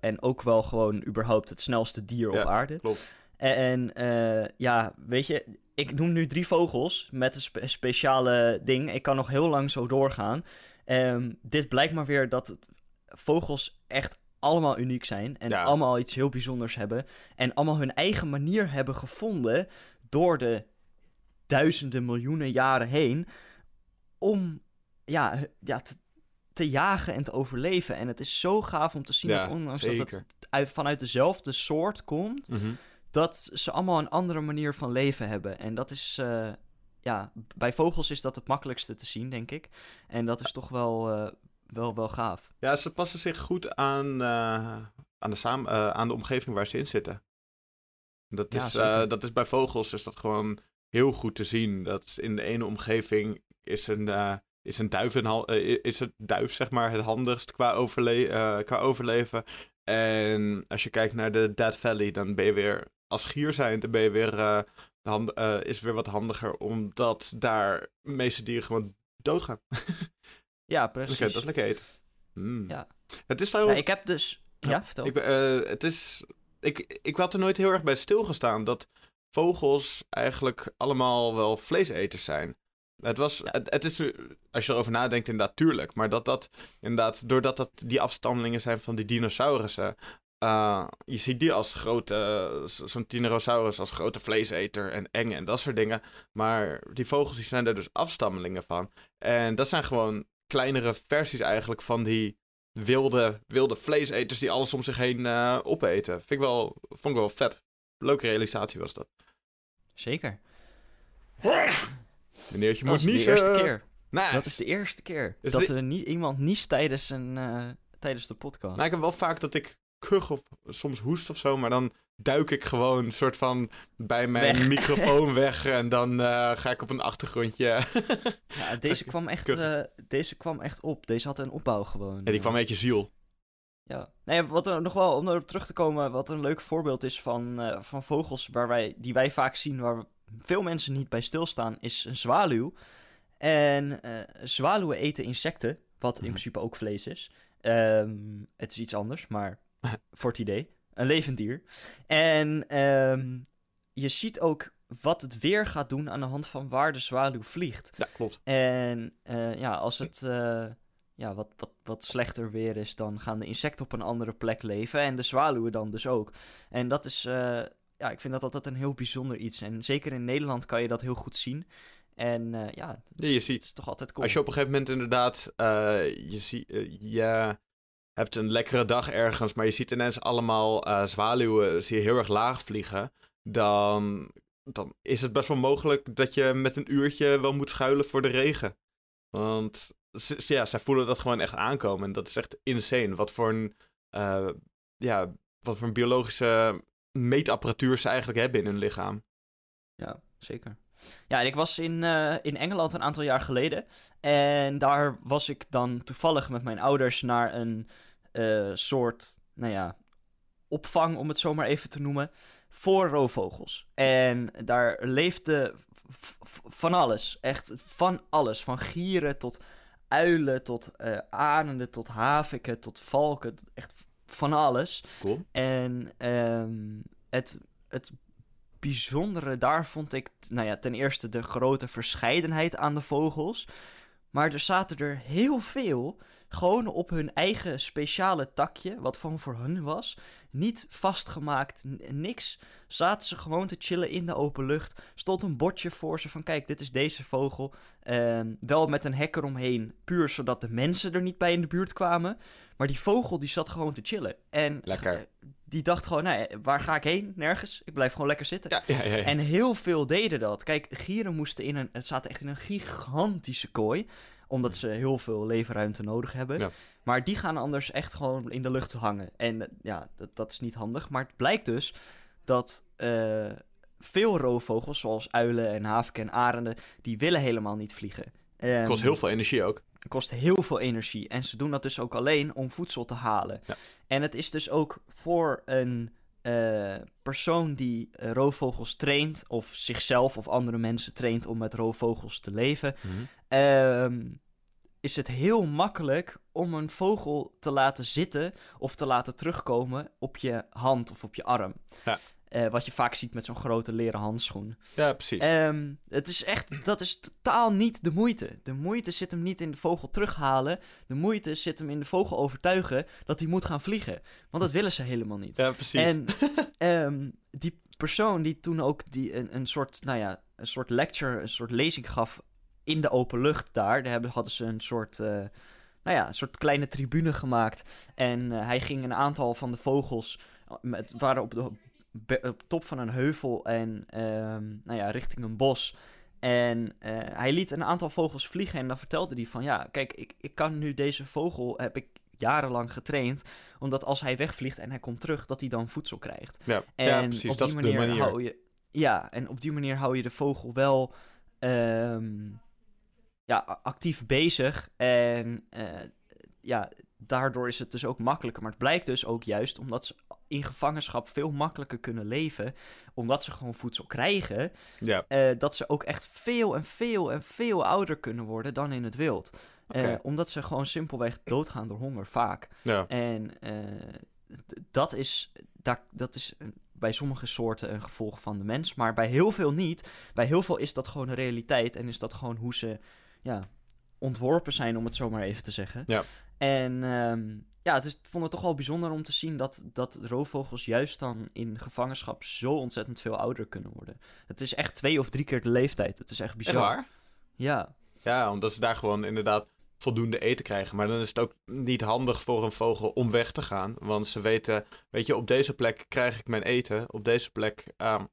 en ook wel gewoon überhaupt het snelste dier Ja. op aarde. Klopt. En eh, ja, weet je, ik noem nu drie vogels met een spe- speciale ding. Ik kan nog heel lang zo doorgaan. Ehm, dit blijkt maar weer dat vogels echt allemaal uniek zijn. En Ja. allemaal iets heel bijzonders hebben. En allemaal hun eigen manier hebben gevonden door de duizenden miljoenen jaren heen. Om ja, ja, te, te jagen en te overleven. En het is zo gaaf om te zien Ja, dat ondanks dat het uit, vanuit dezelfde soort komt Mhm. Dat ze allemaal een andere manier van leven hebben. En dat is, eh, ja, bij vogels is dat het makkelijkste te zien, denk ik. En dat is toch wel, eh, wel, wel gaaf. Ja, ze passen zich goed aan, eh, aan, de aan de omgeving waar ze in zitten. Dat is, dat is bij vogels is dat gewoon heel goed te zien. Dat in de ene omgeving is een, is een duif, een is het duif zeg maar het handigst qua, overle qua overleven. En als je kijkt naar de Dead Valley, dan ben je weer als gier zijn, dan ben je weer, eh, hand, eh, is weer wat handiger, omdat daar de meeste dieren gewoon doodgaan. Ja, precies. dat is lekker eten. Mm. Ja. Het is Ja, trouwens... ik heb dus... Ja, vertel. Ik, eh, het is, ik, ik had er nooit heel erg bij stilgestaan dat vogels eigenlijk allemaal wel vleeseters zijn. Het, was, Ja. het, het is, als je erover nadenkt, inderdaad tuurlijk. Maar dat dat, inderdaad, doordat dat die afstammelingen zijn van die dinosaurussen. Eh, je ziet die als grote, eh, zo- zo'n Tyrannosaurus als grote vleeseter en eng en dat soort dingen. Maar die vogels die zijn er dus afstammelingen van. En dat zijn gewoon kleinere versies eigenlijk van die wilde, wilde vleeseters die alles om zich heen eh, opeten. Vind ik wel, vond ik wel vet. Leuke realisatie was dat. Zeker. Meneertje Dat moet is de niet eerste keer. Nou, Dat is de eerste keer Is dat dit- er niet, iemand niest tijdens, een, tijdens de podcast. nou, ik heb wel vaak dat ik kuch of soms hoest of zo, maar dan duik ik gewoon soort van bij mijn Weg. microfoon weg en dan eh, ga ik op een achtergrondje. Ja, deze, kwam echt, eh, deze kwam echt op. Deze had een opbouw gewoon. Ja, die kwam uit je ziel. Ja. Nee, wat er nog wel, om erop terug te komen, wat een leuk voorbeeld is van, eh, van vogels waar wij, die wij vaak zien, waar veel mensen niet bij stilstaan, is een zwaluw. En eh zwaluwen eten insecten, wat in Mhm. principe ook vlees is. Ehm, het is iets anders, maar voor het idee. Een levend dier. En ehm, je ziet ook wat het weer gaat doen aan de hand van waar de zwaluw vliegt. Ja, klopt. En eh, ja, als het eh, ja, wat, wat, wat slechter weer is, dan gaan de insecten op een andere plek leven. En de zwaluwen dan dus ook. En dat is, eh, ja, ik vind dat altijd een heel bijzonder iets. En zeker in Nederland kan je dat heel goed zien. En ja, het Ja, is, je ziet- het is toch altijd cool. Als je op een gegeven moment inderdaad, je, zie, eh, je hebt een lekkere dag ergens, maar je ziet ineens allemaal eh, zwaluwen, zie je heel erg laag vliegen, dan, dan is het best wel mogelijk dat je met een uurtje wel moet schuilen voor de regen. Want ja, zij voelen dat gewoon echt aankomen en dat is echt insane. Wat voor een, eh, ja, wat voor een biologische meetapparatuur ze eigenlijk hebben in hun lichaam. Ja, zeker. Ja, en ik was in, eh, in Engeland een aantal jaar geleden. En daar was ik dan toevallig met mijn ouders naar een eh, soort, nou ja, opvang, om het zo maar even te noemen, voor roofvogels. En daar leefde van alles. Echt van alles. Van gieren tot uilen, tot eh arenden, tot haviken, tot valken. Echt van alles. Cool. En ehm, het, het bijzondere daar vond ik, nou ja, ten eerste de grote verscheidenheid aan de vogels. Maar er zaten er heel veel gewoon op hun eigen speciale takje, wat van voor hun was. Niet vastgemaakt, niks. Zaten ze gewoon te chillen in de open lucht. Stond een bordje voor ze van, kijk, dit is deze vogel. Ehm, wel met een hek eromheen, puur zodat de mensen er niet bij in de buurt kwamen. Maar die vogel die zat gewoon te chillen. En Lekker. Eh, die dacht gewoon, nou, ja, waar ga ik heen? Nergens. Ik blijf gewoon lekker zitten. Ja, ja, ja. En heel veel deden dat. Kijk, gieren moesten in een, het zaten echt in een gigantische kooi, omdat ze heel veel leefruimte nodig hebben. Maar die gaan anders echt gewoon in de lucht hangen. En eh, ja, dat, dat is niet handig. Maar het blijkt dus dat eh, veel roofvogels, zoals uilen en haviken en arenden, die willen helemaal niet vliegen. Het kost heel veel energie ook. het kost heel veel energie. En ze doen dat dus ook alleen om voedsel te halen. Ja. En het is dus ook voor een eh, persoon die eh, roofvogels traint, of zichzelf of andere mensen traint om met roofvogels te leven, Mhm. ehm, is het heel makkelijk om een vogel te laten zitten of te laten terugkomen op je hand of op je arm. Ja. Eh, wat je vaak ziet met zo'n grote leren handschoen. Ja, precies. Ehm, het is echt, dat is totaal niet de moeite. De moeite zit hem niet in de vogel terughalen. De moeite zit hem in de vogel overtuigen dat hij moet gaan vliegen. Want dat willen ze helemaal niet. ja, precies. En ehm, die persoon die toen ook die, een, een soort, nou ja, een soort lecture, een soort lezing gaf in de open lucht daar. Daar hebben, hadden ze een soort, eh, nou ja, een soort kleine tribune gemaakt. En eh, hij ging een aantal van de vogels, met, waren op de op top van een heuvel en ehm, nou ja, richting een bos. En eh, hij liet een aantal vogels vliegen en dan vertelde hij van ja, kijk, ik, ik kan nu deze vogel, heb ik jarenlang getraind, omdat als hij wegvliegt en hij komt terug, dat hij dan voedsel krijgt. ja. En ja, precies. op Dat die is de manier, manier. hou je. Ja, en op die manier hou je de vogel wel ehm, ja, actief bezig. En eh, ja, daardoor is het dus ook makkelijker. Maar het blijkt dus ook juist omdat ze in gevangenschap veel makkelijker kunnen leven. Omdat ze gewoon voedsel krijgen. Ja, eh, dat ze ook echt veel en veel en veel ouder kunnen worden dan in het wild. Eh, omdat ze gewoon simpelweg doodgaan door honger, vaak. ja. En eh, dat is, daar, dat is een- bij sommige soorten een gevolg van de mens, maar bij heel veel niet. Bij heel veel is dat gewoon een realiteit en is dat gewoon hoe ze ja, ontworpen zijn, om het zo maar even te zeggen. Ja. En ehm, ja, het is, ik vond het toch wel bijzonder om te zien dat, dat roofvogels juist dan in gevangenschap zo ontzettend veel ouder kunnen worden. Het is echt twee of drie keer de leeftijd. Het is echt bizar. Echt waar? Ja, Ja, omdat ze daar gewoon inderdaad voldoende eten krijgen. Maar dan is het ook niet handig voor een vogel om weg te gaan. Want ze weten, weet je, op deze plek krijg ik mijn eten. Op deze plek ehm,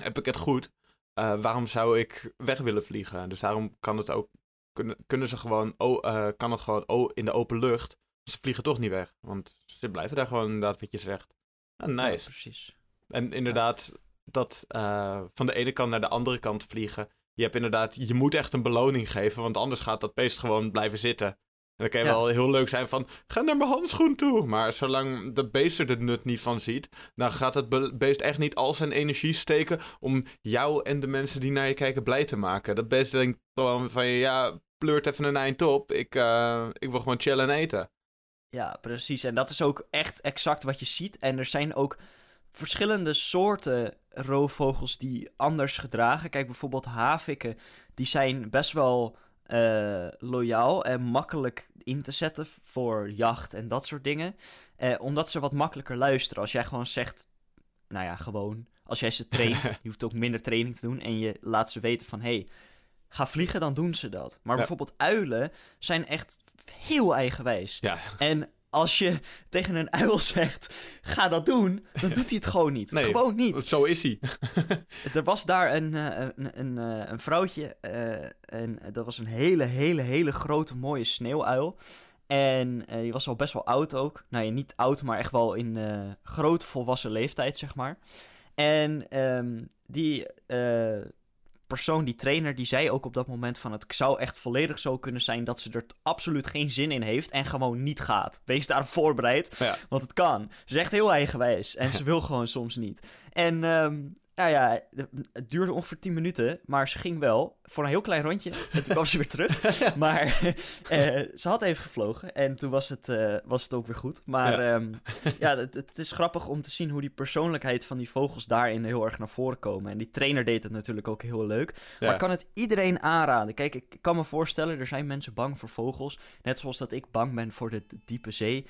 heb ik het goed. Eh, waarom zou ik weg willen vliegen? Dus daarom kan het ook, kunnen, kunnen ze gewoon, oh, kan het gewoon oh, in de open lucht. Ze vliegen toch niet weg. Want ze blijven daar gewoon inderdaad wat je zegt. Ah, ja, nice. precies. En inderdaad, dat eh, van de ene kant naar de andere kant vliegen. Je hebt inderdaad, je moet echt een beloning geven, want anders gaat dat beest gewoon blijven zitten. En dan kan je Ja. wel heel leuk zijn van, ga naar mijn handschoen toe. Maar zolang de beest er het nut niet van ziet, dan gaat het be- beest echt niet al zijn energie steken om jou en de mensen die naar je kijken blij te maken. Dat beest denkt gewoon van, ja, pleurt even een eind op. Ik, eh, ik wil gewoon chillen en eten. Ja, precies. En dat is ook echt exact wat je ziet. En er zijn ook verschillende soorten roofvogels die anders gedragen. Kijk, bijvoorbeeld haviken. Die zijn best wel eh, loyaal en makkelijk in te zetten voor jacht en dat soort dingen. Eh, omdat ze wat makkelijker luisteren. Als jij gewoon zegt, nou ja, gewoon. Als jij ze traint, je hoeft ook minder training te doen. En je laat ze weten van, hey, ga vliegen, dan doen ze dat. Maar Ja. bijvoorbeeld uilen zijn echt heel eigenwijs. Ja, En als je tegen een uil zegt, ga dat doen, dan doet hij het gewoon niet. Nee. Gewoon niet. zo is hij. Er was daar een, eh, een, een, eh, een vrouwtje eh, en dat was een hele, hele, hele grote mooie sneeuwuil. En eh, die was al best wel oud ook. Nou ja, niet oud, maar echt wel in eh grote volwassen leeftijd, zeg maar. En ehm, die eh, persoon, die trainer, die zei ook op dat moment van... het zou echt volledig zo kunnen zijn dat ze er absoluut geen zin in heeft en gewoon niet gaat. Wees daar voorbereid, Ja. want het kan. Ze is echt heel eigenwijs en ze wil gewoon soms niet. En ehm, nou ja, het duurde ongeveer 10 minuten, maar ze ging wel voor een heel klein rondje. En toen kwam ze weer terug. Maar eh, ze had even gevlogen en toen was het, eh, was het ook weer goed. Maar Ja. ja, ja het, het is grappig om te zien hoe die persoonlijkheid van die vogels daarin heel erg naar voren komen. En die trainer deed het natuurlijk ook heel leuk. Ja. Maar kan het iedereen aanraden. Kijk, ik kan me voorstellen, er zijn mensen bang voor vogels. Net zoals dat ik bang ben voor de diepe zee.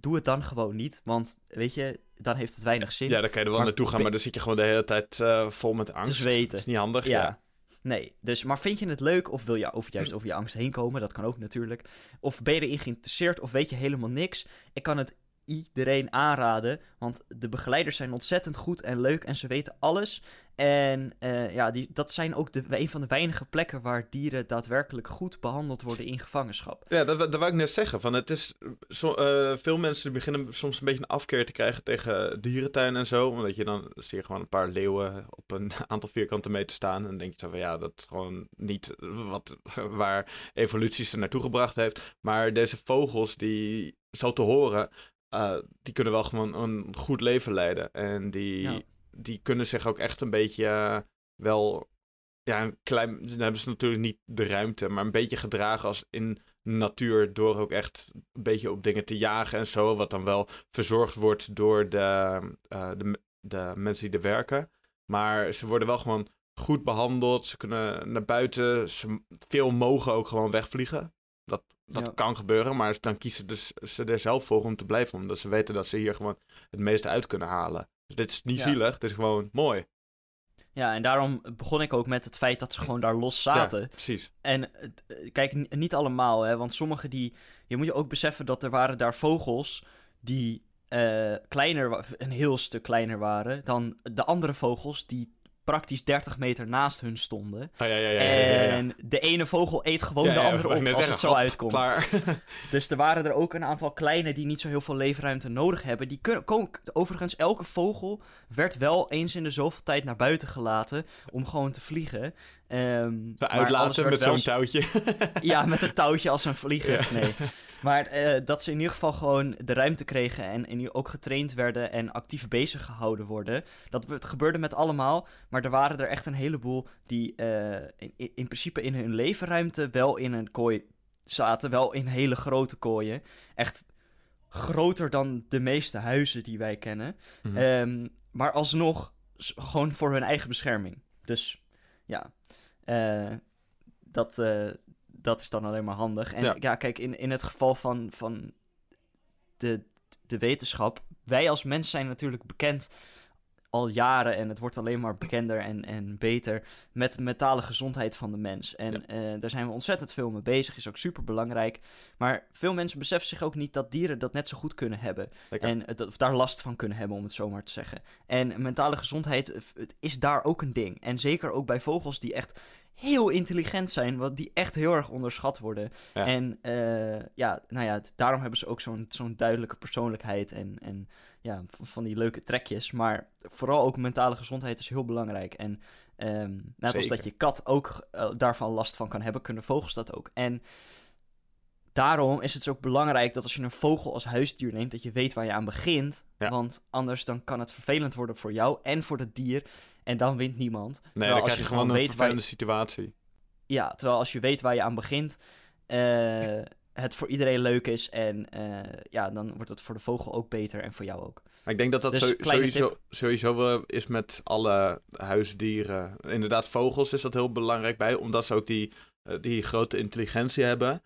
Doe het dan gewoon niet, want weet je, dan heeft het weinig zin. Ja, dan kan je er wel Maar naartoe gaan, maar dan zit je gewoon de hele tijd eh, vol met angst. zweten. Dat is niet handig. Ja. Ja. Nee, dus, maar vind je het leuk of wil je over, juist over je angst heen komen? Dat kan ook natuurlijk. Of ben je erin geïnteresseerd of weet je helemaal niks? Ik kan het iedereen aanraden. Want de begeleiders zijn ontzettend goed en leuk en ze weten alles. En eh, ja, die, dat zijn ook de, een van de weinige plekken waar dieren daadwerkelijk goed behandeld worden in gevangenschap. Ja, dat, dat wou ik net zeggen. Van het is, eh, veel mensen beginnen soms een beetje een afkeer te krijgen tegen dierentuin en zo. Omdat je dan zie je gewoon een paar leeuwen op een aantal vierkante meter staan. En dan denk je zo van ja, dat is gewoon niet wat, waar evolutie ze naartoe gebracht heeft. Maar deze vogels, die zo te horen, uh, die kunnen wel gewoon een goed leven leiden. En die, Ja. Die kunnen zich ook echt een beetje eh, wel. Ja, een klein. Dan hebben ze natuurlijk niet de ruimte, maar een beetje gedragen als in natuur. Door ook echt een beetje op dingen te jagen en zo. Wat dan wel verzorgd wordt door de, eh, de, de mensen die er werken. Maar ze worden wel gewoon goed behandeld. Ze kunnen naar buiten. Ze, veel mogen ook gewoon wegvliegen. Dat, dat Ja. kan gebeuren, maar dan kiezen dus, ze er zelf voor om te blijven. Omdat ze weten dat ze hier gewoon het meeste uit kunnen halen. Dus dit is niet Ja. zielig, het is gewoon mooi. Ja, en daarom begon ik ook met het feit dat ze gewoon daar los zaten. Ja, precies. En eh, kijk, niet allemaal, hè, want sommige die... Je moet je ook beseffen dat er waren daar vogels die eh, kleiner, een heel stuk kleiner waren dan de andere vogels die praktisch 30 meter naast hun stonden. Oh, ja, ja, ja, ja, ja, ja. En de ene vogel eet gewoon de andere op als zeggen, het zo uitkomt. Klaar. Dus er waren er ook een aantal kleine die niet zo heel veel leefruimte nodig hebben. Die kunnen, komen, overigens, elke vogel werd wel eens in de zoveel tijd naar buiten gelaten om gewoon te vliegen. Alles uitlaten met zo'n touwtje. ja, met een touwtje als een vlieger. Nee. Maar eh, dat ze in ieder geval gewoon de ruimte kregen en, en ook getraind werden en actief bezig gehouden worden. Dat het gebeurde met allemaal, maar er waren er echt een heleboel die eh, in, in in principe in hun leefruimte wel in een kooi zaten. Wel in hele grote kooien. Echt groter dan de meeste huizen die wij kennen. Mhm. Ehm, maar alsnog gewoon voor hun eigen bescherming. Dus ja, eh, dat, dat is dan alleen maar handig. En Ja. ja, kijk, in, in het geval van, van de, de wetenschap, wij als mens zijn natuurlijk bekend al jaren en het wordt alleen maar bekender en, en beter met de mentale gezondheid van de mens. En Ja. eh, daar zijn we ontzettend veel mee bezig, is ook super belangrijk. Maar veel mensen beseffen zich ook niet dat dieren dat net zo goed kunnen hebben. Lekker. En het- of daar last van kunnen hebben, om het zo maar te zeggen. En mentale gezondheid eh, is daar ook een ding. En zeker ook bij vogels die echt heel intelligent zijn, wat die echt heel erg onderschat worden. Ja. En eh, ja, nou ja, daarom hebben ze ook zo'n zo'n duidelijke persoonlijkheid en, en ja, van die leuke trekjes. Maar vooral ook mentale gezondheid is heel belangrijk. En ehm, net als dat je kat ook eh, daarvan last van kan hebben, kunnen vogels dat ook. En daarom is het ook belangrijk dat als je een vogel als huisdier neemt, dat je weet waar je aan begint. Ja. Want anders dan kan het vervelend worden voor jou en voor het dier. En dan wint niemand. nee, Terwijl dan als krijg je gewoon een weet waar je- vervelende situatie. ja, terwijl als je weet waar je aan begint, eh, het voor iedereen leuk is. En eh, ja, dan wordt het voor de vogel ook beter en voor jou ook. Maar ik denk dat dat Dus zo- sowieso, sowieso wel is met alle huisdieren. Inderdaad, vogels is dat heel belangrijk bij, omdat ze ook die, eh, die grote intelligentie hebben.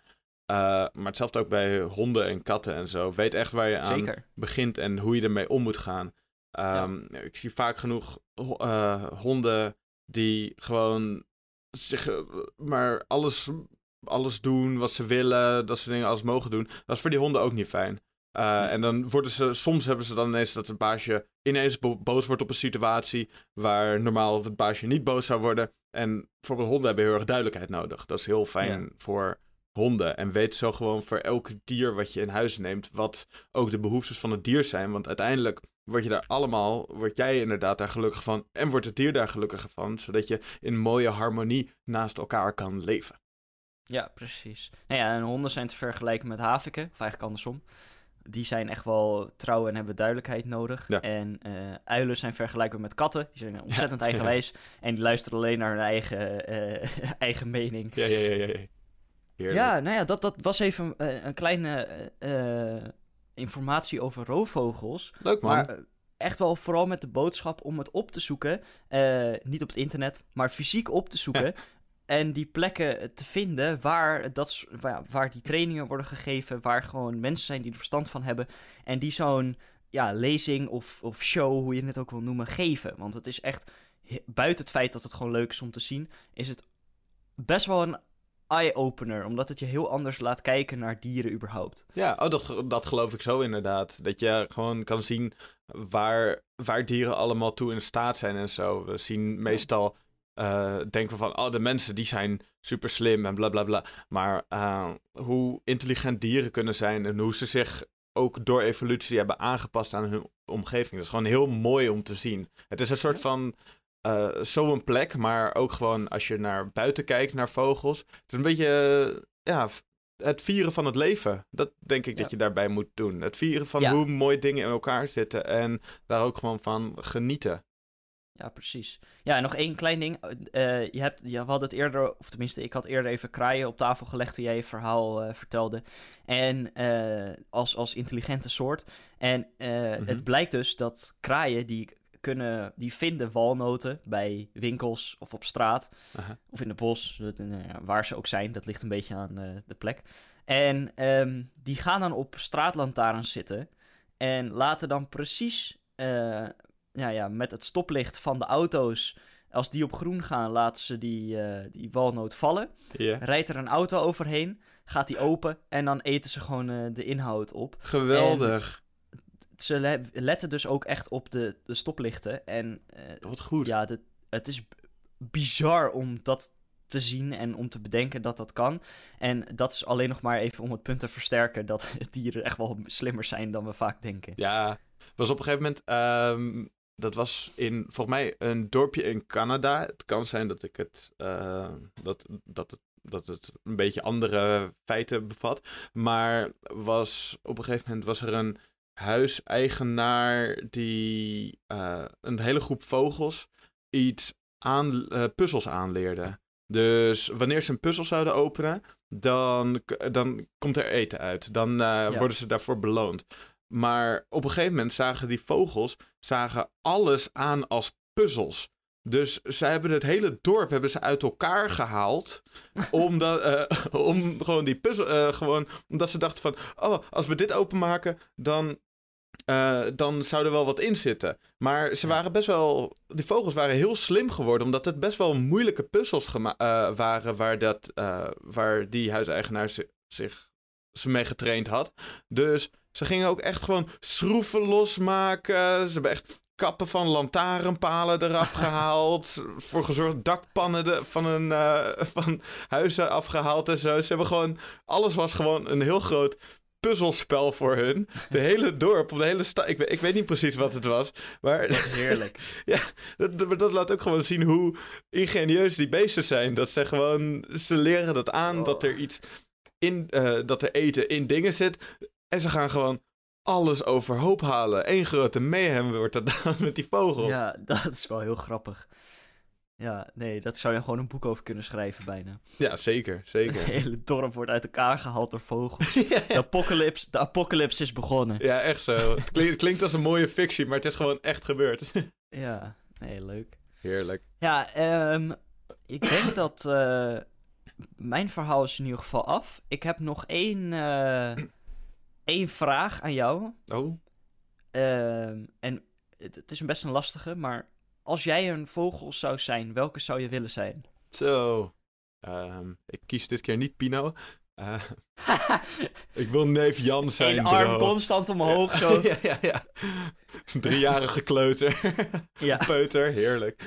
Maar hetzelfde ook bij honden en katten en zo. Weet echt waar je aan Zeker. begint en hoe je ermee om moet gaan. Ehm, Ik zie vaak genoeg eh, honden die gewoon zich, eh, maar alles, alles doen wat ze willen, dat soort dingen, alles mogen doen. Dat is voor die honden ook niet fijn. Uh, en dan worden ze, soms hebben ze dan ineens dat het baasje ineens bo boos wordt op een situatie waar normaal het baasje niet boos zou worden. En bijvoorbeeld honden hebben heel erg duidelijkheid nodig. Dat is heel fijn Ja. voor honden. En weet zo gewoon voor elk dier wat je in huis neemt, wat ook de behoeftes van het dier zijn. Want uiteindelijk word je daar allemaal, word jij inderdaad daar gelukkig van en wordt het dier daar gelukkiger van, zodat je in mooie harmonie naast elkaar kan leven. Ja, precies. Nou ja, en honden zijn te vergelijken met haviken, of eigenlijk andersom. Die zijn echt wel trouw en hebben duidelijkheid nodig. Ja. En eh, uilen zijn vergelijkbaar met katten. Die zijn ontzettend eigenwijs. En die luisteren alleen naar hun eigen, eh, eigen mening. Ja, ja, ja, ja. ja. Heerlijk. Ja, nou ja, dat, dat was even eh, een kleine informatie over roofvogels. Leuk man. Maar eh, echt wel vooral met de boodschap om het op te zoeken. eh, niet op het internet, maar fysiek op te zoeken. En die plekken te vinden waar, dat, waar, waar die trainingen worden gegeven. Waar gewoon mensen zijn die er verstand van hebben. En die zo'n ja, lezing of, of show, hoe je het ook wil noemen, geven. Want het is echt, buiten het feit dat het gewoon leuk is om te zien, is het best wel een eye-opener, omdat het je heel anders laat kijken naar dieren überhaupt. Ja, oh, dat, dat geloof ik zo inderdaad. Dat je gewoon kan zien waar, waar dieren allemaal toe in staat zijn en zo. We zien meestal, eh, denken we van, oh, de mensen die zijn super slim en bla bla bla. Maar eh, hoe intelligent dieren kunnen zijn en hoe ze zich ook door evolutie hebben aangepast aan hun omgeving. Dat is gewoon heel mooi om te zien. Het is een soort van uh, zo'n plek, maar ook gewoon als je naar buiten kijkt, naar vogels. Het is een beetje, eh, ja, het vieren van het leven. Dat denk ik dat je daarbij moet doen. Het vieren van hoe mooi dingen in elkaar zitten en daar ook gewoon van genieten. Ja, precies. Ja, en nog één klein ding. Uh, je, hebt, je had het eerder, of tenminste, ik had eerder even kraaien op tafel gelegd toen jij je verhaal vertelde. En als, als intelligente soort. En mhm. het blijkt dus dat kraaien die kunnen, die vinden walnoten bij winkels of op straat. Of in de bos, waar ze ook zijn. Dat ligt een beetje aan uh, de plek. En um, die gaan dan op straatlantaarns zitten. En laten dan precies uh, ja, ja, met het stoplicht van de auto's. Als die op groen gaan, laten ze die, uh, die walnoot vallen. Yeah. Rijdt er een auto overheen, gaat die open en dan eten ze gewoon de inhoud op. Geweldig ze letten dus ook echt op de, de stoplichten. En, uh, Wat goed. Ja, de, het is bizar om dat te zien en om te bedenken dat dat kan. En dat is alleen nog maar even om het punt te versterken dat dieren echt wel slimmer zijn dan we vaak denken. Ja, was op een gegeven moment. Um, dat was in volgens mij een dorpje in Canada. Het kan zijn dat ik het. Uh, dat, dat het dat het een beetje andere feiten bevat. Maar was op een gegeven moment was er een huiseigenaar die uh, een hele groep vogels iets aan, uh, puzzels aanleerde. Dus wanneer ze een puzzel zouden openen, dan, dan komt er eten uit. Dan uh, worden ze daarvoor beloond. Maar op een gegeven moment zagen die vogels zagen alles aan als puzzels. Dus ze hebben het hele dorp hebben ze uit elkaar gehaald. omdat, uh, om gewoon die puzzel. Uh, gewoon, omdat ze dachten van. Oh, als we dit openmaken. Dan uh, dan zou er wel wat in zitten. Maar ze waren best wel. Die vogels waren heel slim geworden. Omdat het best wel moeilijke puzzels uh, waren. Waar, dat, uh, waar die huiseigenaar zich ze mee getraind had. Dus ze gingen ook echt gewoon schroeven losmaken. Ze hebben echt kappen van lantaarnpalen eraf gehaald. voor gezorgd dakpannen de, van, een, van huizen afgehaald en zo. Ze hebben gewoon. Alles was gewoon een heel groot puzzelspel voor hun. De hele dorp, de hele stad. Ik, ik, weet niet precies wat het was. Maar. heerlijk. ja, dat, dat, laat ook gewoon zien hoe ingenieus die beesten zijn. Dat ze gewoon. Ze leren dat aan dat er iets in. Uh, dat er eten in dingen zit. En ze gaan gewoon alles overhoop halen. Eén grote mayhem wordt dat dan met die vogels. Ja, dat is wel heel grappig. Ja, nee, dat zou je gewoon een boek over kunnen schrijven bijna. Ja, zeker, zeker. Het hele dorp wordt uit elkaar gehaald door vogels. De, apocalypse, de apocalypse is begonnen. Ja, echt zo. Het klinkt, klinkt als een mooie fictie, maar het is gewoon echt gebeurd. ja, nee, leuk. Heerlijk. Ja, um, ik denk dat uh, mijn verhaal is in ieder geval af. Ik heb nog één, uh, één vraag aan jou. Oh. Uh, en het, het is een best een lastige, maar als jij een vogel zou zijn, welke zou je willen zijn? Zo. Um, ik kies dit keer niet Pino. Uh, ik wil neef Jan zijn. Een arm constant omhoog zo. ja, ja, ja. Driejarige kleuter. ja. Peuter, heerlijk.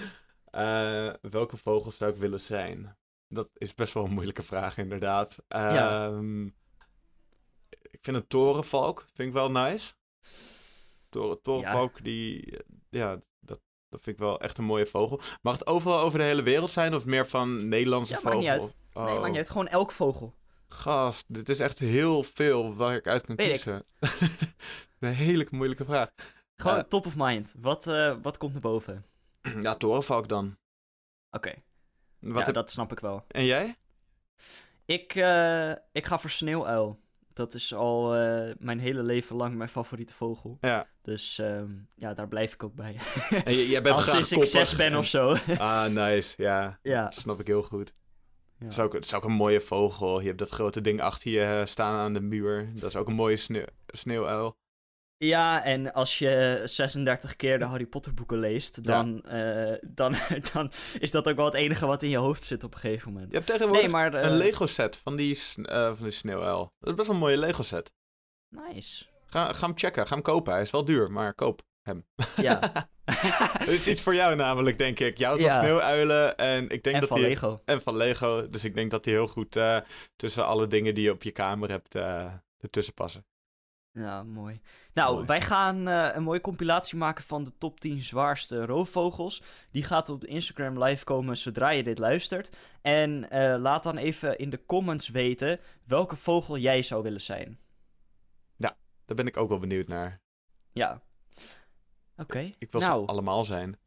Uh, welke vogel zou ik willen zijn? Dat is best wel een moeilijke vraag, inderdaad. Ja. Ehm, ik vind een torenvalk vind ik wel nice. Toren, torenvalk, ja. die, ja, dat vind ik wel echt een mooie vogel. Mag het overal over de hele wereld zijn of meer van Nederlandse ja, vogel? Maakt niet uit. Oh. Nee, maakt niet uit. Gewoon elk vogel. Gast, dit is echt heel veel waar ik uit kan kiezen. een hele moeilijke vraag. Gewoon uh, top of mind. Wat, uh, wat komt naar boven? Ja, torenvalk dan. Oké. Okay. Ja, dat snap ik wel. En jij? Ik, uh, ik ga voor sneeuwuil dat is al uh, mijn hele leven lang mijn favoriete vogel. Ja. Dus um, ja, daar blijf ik ook bij. En jij bent Als sinds ik zes ben of zo. ah, nice. Ja, ja. dat snap ik heel goed. Ja. Het, is ook, het is ook een mooie vogel. Je hebt dat grote ding achter je staan aan de muur. Dat is ook een mooie sneeuw, sneeuwuil. Ja, en als je 36 keer de Harry Potter boeken leest, dan, eh, dan, dan is dat ook wel het enige wat in je hoofd zit op een gegeven moment. Je hebt tegenwoordig Nee, maar... eh, een Lego set van die, eh, van die sneeuwuil. Dat is best wel een mooie Lego set. Nice. Ga, ga hem checken, ga hem kopen. Hij is wel duur, maar koop hem. Ja. Het is iets voor jou namelijk, denk ik. Jou van Ja. sneeuwuilen en ik denk en dat van die... Lego. En van Lego. Dus ik denk dat die heel goed eh, tussen alle dingen die je op je kamer hebt eh, ertussen passen. Ja, mooi. Nou, Mooi. wij gaan eh, een mooie compilatie maken van de top 10 zwaarste roofvogels. Die gaat op Instagram live komen zodra je dit luistert. En eh, laat dan even in de comments weten welke vogel jij zou willen zijn. Daar ben ik ook wel benieuwd naar. Ja. Oké. Ik wil nou, ze allemaal zijn.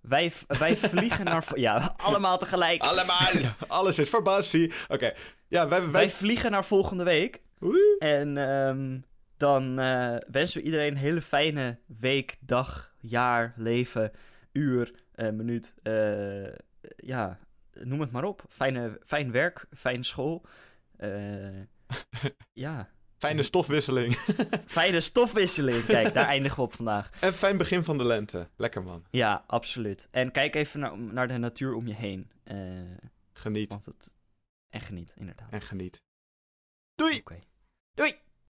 wij, wij vliegen naar... Ja, allemaal tegelijk. Allemaal! Alles is voor Bassie. Oké. Ja, wij... wij... Wij vliegen naar volgende week. En ehm, dan eh, wensen we iedereen een hele fijne week, dag, jaar, leven, uur, eh, minuut. eh, ja, noem het maar op. Fijne, fijn werk, fijne school. Ja, Fijne stofwisseling. fijne stofwisseling. Kijk, daar eindigen we op vandaag. en fijn begin van de lente. Lekker man. Ja, absoluut. En kijk even naar, naar de natuur om je heen. Geniet want het... En geniet, inderdaad. en geniet. Doei! Oké.